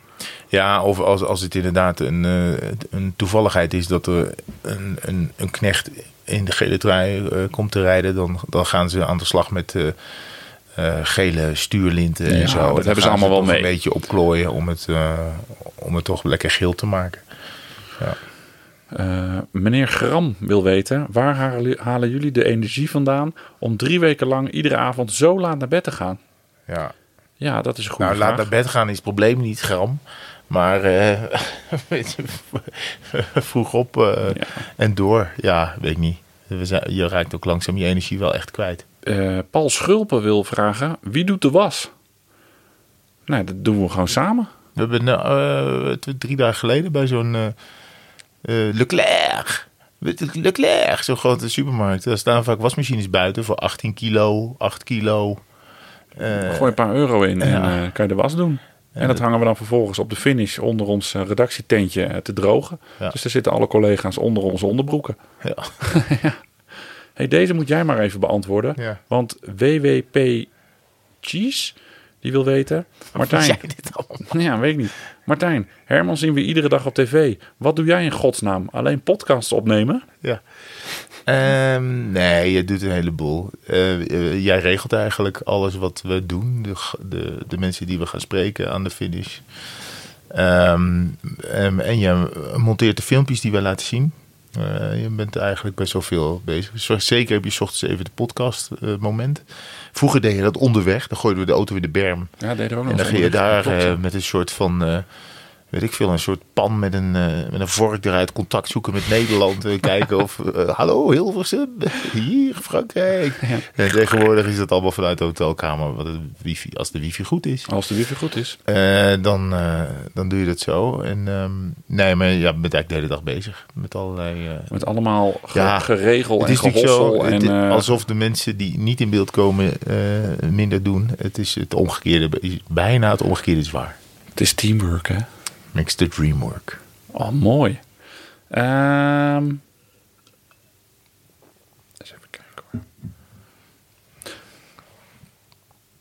Ja, of als, als het inderdaad een, eh, een toevalligheid is dat er een, een, een knecht in de gele trui eh, komt te rijden, dan, dan gaan ze aan de slag met gele stuurlinten Ja, en zo. dat dan hebben ze allemaal wel mee. Een beetje opklooien om het, om het toch lekker geel te maken. Eh, meneer Gram wil weten, waar halen, jullie de energie vandaan om drie weken lang iedere avond zo laat naar bed te gaan? Ja. Ja, dat is een goede Nou, vraag. laat naar bed gaan is het probleem niet, gram. Maar eh, vroeg op eh, Ja. en door. Ja, weet ik niet. We zijn, je raakt ook langzaam je energie wel echt kwijt. Paul Schulpen wil vragen, wie doet de was? Nou, dat doen we gewoon samen. We hebben nou, drie dagen geleden bij zo'n eh, Leclerc. Je, Leclerc, zo'n grote supermarkt. Daar staan vaak wasmachines buiten voor 18 kilo, 8 kilo. Eh, Gooi een paar euro in en ja. eh, kan je de was doen. en dat hangen we dan vervolgens op de finish onder ons redactietentje te drogen. Ja. Dus daar zitten alle collega's onder onze onderbroeken. ja. Hey, deze moet jij maar even beantwoorden. Want WWP Cheese die wil weten. Martijn. Jij dit allemaal? Ja, weet ik niet. Martijn, Herman zien we iedere dag op tv. Wat doe jij in godsnaam? Alleen podcasts opnemen? Ja. Ehm, nee, je doet een heleboel. Eh, eh, jij regelt eigenlijk alles wat we doen. De, de, de mensen die we gaan spreken aan de finish. Ehm, em, en je monteert de filmpjes die wij laten zien. Eh, je bent eigenlijk best wel veel bezig. Zeker heb je 's ochtends even de podcast eh, moment. Vroeger deed je dat onderweg. Dan gooiden we de auto in de berm. Ja, deed er ook nog En dan ging je daar eh, met een soort van, eh, weet ik veel, een soort pan met een, eh, met een vork eruit contact zoeken met Nederland. En kijken of, eh, hallo Hilversum, hier Frankrijk. En tegenwoordig is dat allemaal vanuit de hotelkamer, wat wifi, als de wifi goed is. Als de wifi goed is. Eh, dan, dan doe je dat zo. En ehm, nee, maar ja, je bent eigenlijk de hele dag bezig met allerlei... Met allemaal ge- Ja, geregel het en is gehossel. zo, en, het- alsof de mensen die niet in beeld komen minder doen. Het is het omgekeerde, bijna het omgekeerde is waar. Het is teamwork, hè? Makes the dream work. Oh, mooi. Eens even kijken hoor.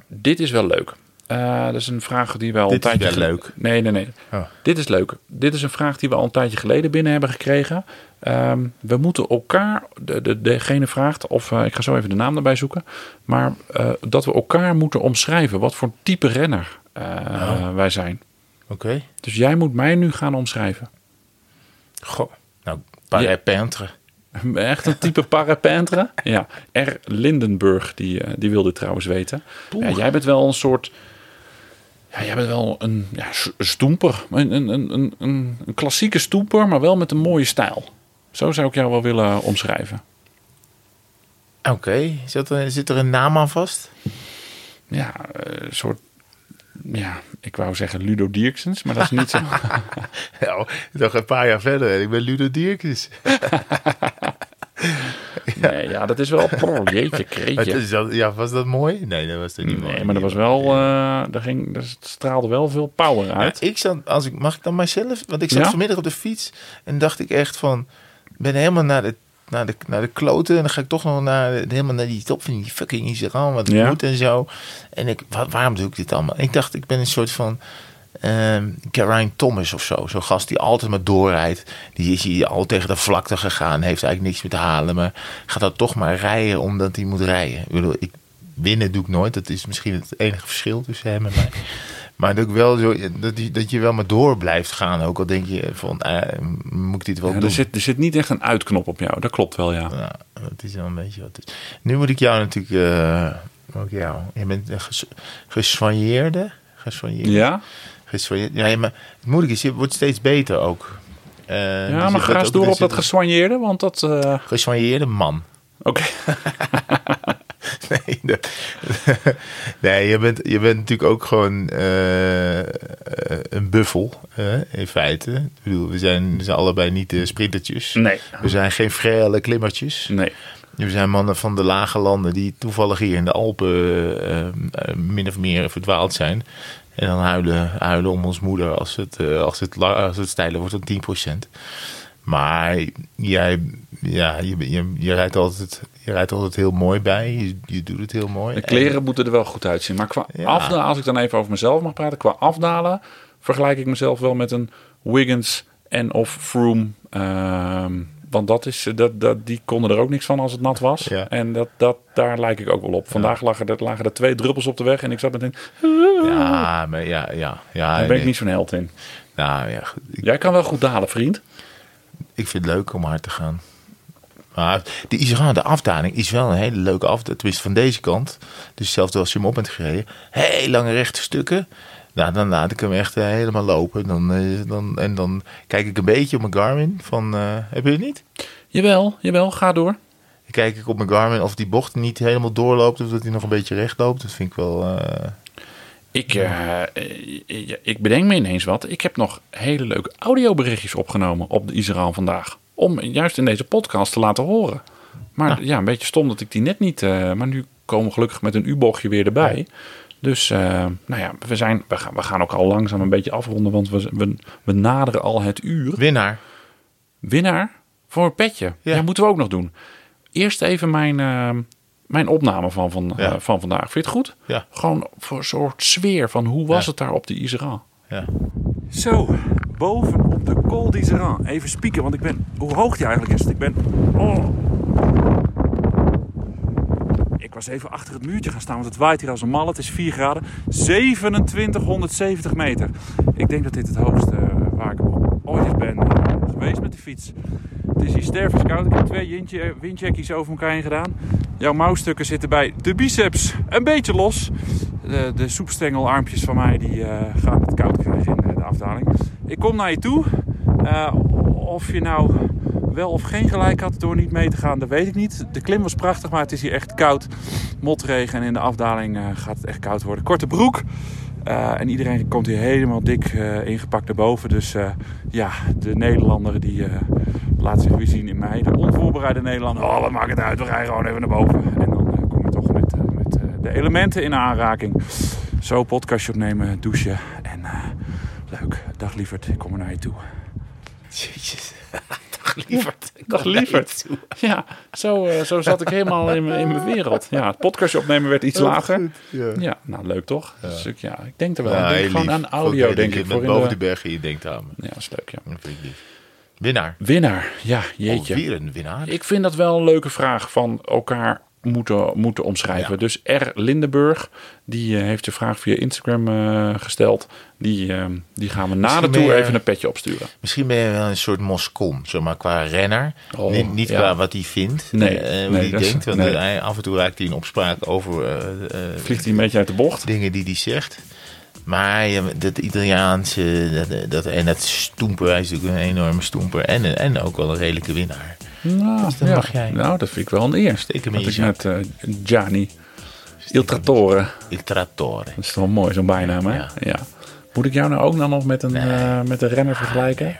Dit is wel leuk. Eh, dat is een vraag die we al Dit een is tijdje... wel ge- leuk. Nee, nee, nee. Oh. Dit is leuk. Dit is een vraag die we al een tijdje geleden binnen hebben gekregen. Ehm, we moeten elkaar... De, de, degene vraagt, of eh, ik ga zo even de naam erbij zoeken. Maar eh, dat we elkaar moeten omschrijven. Wat voor type renner Oh. wij zijn. Oké. Dus jij moet mij nu gaan omschrijven. Goh. Nou, parapente. Echt een type parapentre? Ja. R. Lindenburg, die, eh, die wilde trouwens weten. Ja, jij bent wel een soort... Ja, jij bent wel een ja, stoemper. Een, een, een, een, een klassieke stoemper, maar wel met een mooie stijl. Zo zou ik jou wel willen omschrijven. Oké. Zit, er, zit er een naam aan vast? Ja, eh, een soort... Ja, ik wou zeggen Ludo Dierksens, maar dat is niet zo. Nou, nog een paar jaar verder en ik ben Ludo Dierkes. Nee, ja, dat is wel... Oh, jeetje, kreetje. Is dat, ja, was dat mooi? Nee, dat was het niet mooi. Nee, maar dat was wel... eh daar ging, daar straalde wel veel power Ja, uit. ik zat, als ik, mag ik dan mijzelf? Want ik zat Ja? vanmiddag op de fiets en dacht ik echt van, ben helemaal naar de, naar de, naar de kloten en dan ga ik toch nog naar, helemaal naar die top van die fucking Instagram, wat Ja. moet en zo. En ik, wat, waarom doe ik dit allemaal? Ik dacht, ik ben een soort van ehm Carine Thomas of zo. Zo'n gast die altijd maar doorrijdt. Die is hier al tegen de vlakte gegaan, heeft eigenlijk niks meer te halen, maar gaat dat toch maar rijden omdat hij moet rijden. Ik bedoel, ik, winnen doe ik nooit. Dat is misschien het enige verschil tussen hem en mij. Maar dat, ik wel zo, dat, je, dat je wel maar door blijft gaan. Ook al denk je van, eh, moet ik dit wel Ja, doen? er, zit, er zit niet echt een uitknop op jou. Dat klopt wel, ja. Ja, dat is wel een beetje wat het is. Nu moet ik jou natuurlijk... eh, ook jou. Je bent een ges. Ja? Gesoigneerde. Ja, maar het moeilijke is, je wordt steeds beter ook. Eh, Ja, dus maar ga eens ook- door op dat gesoigneerde, want dat... eh, Gesoigneerde man. Oké. Nee, nee je, bent, je bent natuurlijk ook gewoon eh, eh, een buffel, eh, in feite. Ik bedoel, we zijn, we zijn allebei niet de sprintertjes. Nee. We zijn geen frele klimmertjes. Nee. We zijn mannen van de lage landen die toevallig hier in de Alpen eh, eh, min of meer verdwaald zijn. En dan huilen, huilen om ons moeder als het, eh, als het, als het steiler wordt dan 10%. Maar jij, ja, je, je, je, rijdt altijd, je rijdt altijd heel mooi bij. Je, je doet het heel mooi. De kleren moeten er wel goed uitzien. Maar qua Ja. afdalen, als ik dan even over mezelf mag praten. Qua afdalen vergelijk ik mezelf wel met een Wiggins en of Froome. Ehm, want dat is, dat, dat, die konden er ook niks van als het nat was. Ja. En dat, dat, daar lijk ik ook wel op. Vandaag lagen, er, lagen er twee druppels op de weg. En ik zat meteen, Ja, maar ja, ja. ja daar ben ik niet zo'n held in. Nou ja, goed. Jij kan wel goed dalen, vriend. ik vind het leuk om hard te gaan. Maar de de afdaling, is wel een hele leuke afdaling. Tenminste van deze kant. Dus hetzelfde als je hem op bent gereden. Heel lange rechte stukken. Nou, dan laat ik hem echt eh, helemaal lopen. Dan, eh, dan, en dan kijk ik een beetje op mijn Garmin. Van, eh, heb je het niet? Jawel, jawel, ga door. Dan kijk ik op mijn Garmin of die bocht niet helemaal doorloopt. Of dat hij nog een beetje recht loopt. Dat vind ik wel... Ik, ik bedenk me ineens wat. Ik heb nog hele leuke audioberichtjes opgenomen op de Israël vandaag. Om juist in deze podcast te laten horen. Maar ja, een beetje stom dat ik die net niet... eh, maar nu komen we gelukkig met een U-bochtje weer erbij. Dus eh, nou ja, we, zijn, we, gaan, we gaan ook al langzaam een beetje afronden. Want we, we, we naderen al het uur. winnaar. Winnaar voor een petje. Ja. Ja. moeten we ook nog doen. Eerst even mijn, eh, mijn opname van, van, Ja. van vandaag. Vind je het goed? Ja. Gewoon voor een soort sfeer van hoe was Ja. het daar op de Iseran? Ja. Zo, boven op de Col d'Iseran. Even spieken, want ik ben... Hoe hoog die eigenlijk is. Ik ben... Oh. Ik was even achter het muurtje gaan staan, want het waait hier als een mal. Het is 4 graden. 2770 meter. Ik denk dat dit het hoogste eh, waar ik ooit ben eh, geweest met de fiets. Het is hier stervenskoud. Ik heb twee windje- windjackies over elkaar heen gedaan. Jouw mouwstukken zitten bij de biceps een beetje los. De, de soepstengelarmpjes van mij die, eh, gaan het koud krijgen in eh, de afdaling. Ik kom naar je toe. Eh, of je nou wel of geen gelijk had door niet mee te gaan, dat weet ik niet. De klim was prachtig, maar het is hier echt koud. Motregen en in de afdaling eh, gaat het echt koud worden. Korte broek. Eh, en iedereen komt hier helemaal dik ingepakt naar boven. Dus ja, de Nederlander die laat zich weer zien in mij. De onvoorbereide Nederlander. Oh, wat maakt het uit? We rijden gewoon even naar boven. En dan kom je toch met, met de elementen in aanraking. Zo podcastje opnemen, douchen. En leuk. Dag lieverd, ik kom er naar je toe. Jezus. Dag lieverd. Dag lieverd. Ja, zo, eh, zo zat ik helemaal in, mijn- in mijn wereld. Ja, het podcastje opnemen werd iets later. Ja. Ja, nou leuk toch? Dus ik, ja, ik denk er wel. Ja, ik denk gewoon aan audio, denk ik. Voor boven de... de bergen je denkt aan me. Ja, dat is leuk, ja. Dat vind ik lief. Winnaar. Winnaar, ja, jeetje. Alweer een winnaar. Ik vind dat wel een leuke vraag van elkaar moeten, moeten omschrijven. Ja. Dus R. Lindenburg, die eh, heeft de vraag via Instagram eh, gesteld. Die, eh, die gaan we na de tour even een petje opsturen. Misschien ben je wel een soort Moscon, zeg maar, qua renner. Oh, niet niet ja. qua wat hij vindt, Nee, hoe nee, hij denkt. Want nee. hij, af en toe raakt hij in opspraak over Vliegt hij een beetje uit de bocht? dingen die hij zegt. Maar ja, dat Italiaanse dat, dat, en dat stoemper, hij is natuurlijk een enorme stoemper. En, en ook wel een redelijke winnaar. Nou, Dus ja. mag jij. nou, dat vind ik wel een eer. Steek hem Dat in ik met eh, Gianni Il Trattore. Il Trattore. Dat is toch wel mooi, zo'n bijnaam, hè? Ja. Ja. Moet ik jou nou ook dan nog met een, Nee. eh, met een renner vergelijken?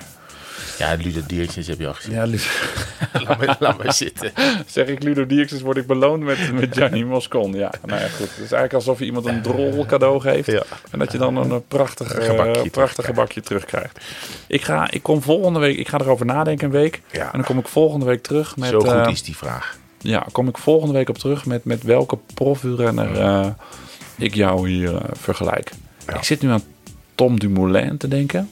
Ja, Ludo Diertjes heb je al gezien. Ja, laat, maar, laat maar zitten. zeg ik Ludo Dierks, word ik beloond met, met Gianni Moscon. Ja, nou ja, goed. Het is eigenlijk alsof je iemand een drol cadeau geeft. Ja. En dat je dan een prachtig, Een eh, gebakje prachtig terugkrijgt. gebakje terugkrijgt. Ik, ga, ik kom volgende week, ik ga erover nadenken een week. Ja. En dan kom ik volgende week terug met... Zo goed eh, is die vraag. Ja, kom ik volgende week op terug met, met welke profielrenner eh ik jou hier vergelijk. Ja. Ik zit nu aan Tom Dumoulin te denken.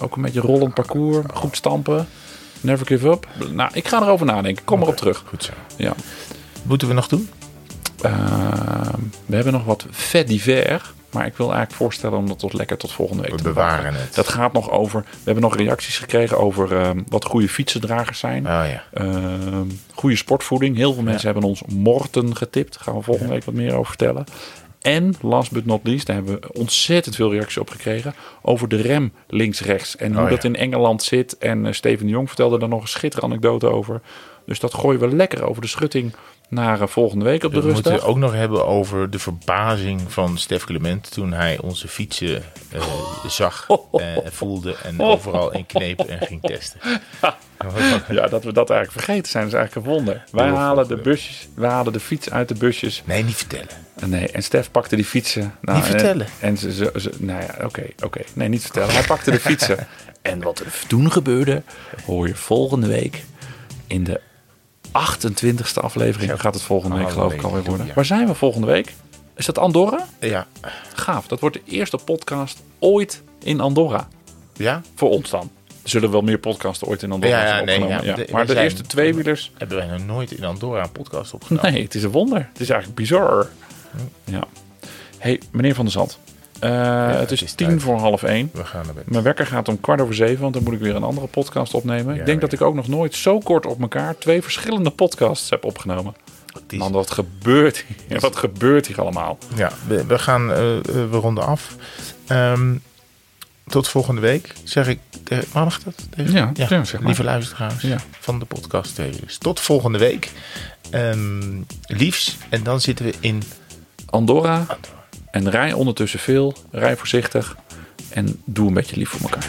Ook een beetje rollend parcours, goed stampen. Never give up. Nou, ik ga erover nadenken. Kom erop terug. Goed zo. Ja. Moeten we nog doen? Eh, we hebben nog wat fait divers. Maar ik wil eigenlijk voorstellen om dat tot lekker tot volgende week We te bewaren het. Dat gaat nog over. We hebben nog reacties gekregen over eh, wat goede fietsendragers zijn. Oh ja. Ehm, goede sportvoeding. Heel veel mensen hebben ons Morten getipt. Daar gaan we volgende week wat meer over vertellen. En last but not least, daar hebben we ontzettend veel reacties op gekregen. Over de rem links-rechts. En hoe Oh ja. dat in Engeland zit. En eh, Steven de Jong vertelde daar nog een schitterende anekdote over. Dus dat gooien we lekker over de schutting naar eh, volgende week op de We moeten rustdag. ook nog hebben over de verbazing van Stef Clement toen hij onze fietsen eh, zag, eh, voelde en overal in kneep en ging testen. Ja, dat we dat eigenlijk vergeten zijn, is eigenlijk een wonder. Wij halen de busjes, wij halen de fiets uit de busjes. Nee, niet vertellen. En Nee, en Stef pakte die fietsen. Nou, Niet vertellen. En, en ze, ze, ze- nou ja, oké, oké. Nee, niet vertellen. Hij pakte de fietsen. En wat er toen gebeurde, hoor je volgende week in de 28e aflevering. Gaat het volgende week geloof ik alweer worden. Waar zijn we volgende week? Is dat Andorra? Ja. Gaaf. Dat wordt de eerste podcast ooit in Andorra. Ja? Voor ons dan. Er zullen wel meer podcasts ooit in Andorra Ja, ja, nee, ja. ja. De- Maar de eerste tweewielers... Hebben wij nog nooit in Andorra een podcast opgenomen? Nee, het is een wonder. Het is eigenlijk bizar. Ja. hey, meneer Van der Zand. Eh, het is het is tien tijd. voor half één. We gaan naar bed. Mijn wekker gaat om kwart over zeven, want dan moet ik weer een andere podcast opnemen. Ja, ik denk dat ik ook nog nooit zo kort op elkaar twee verschillende podcasts heb opgenomen. Is- Man, wat gebeurt hier? Wat gebeurt hier allemaal? Ja, we, we gaan, eh, eh, we ronden af. Ehm, tot volgende week, zeg ik. tegen- Mag dat? Tegen- Ja, ja, zeg maar. Lieve luisteraars Ja. van de podcast. Tot volgende week. Ehm, liefs. En dan zitten we in Andorra. Andorra. En rij ondertussen veel, rij voorzichtig en doe een beetje lief voor elkaar.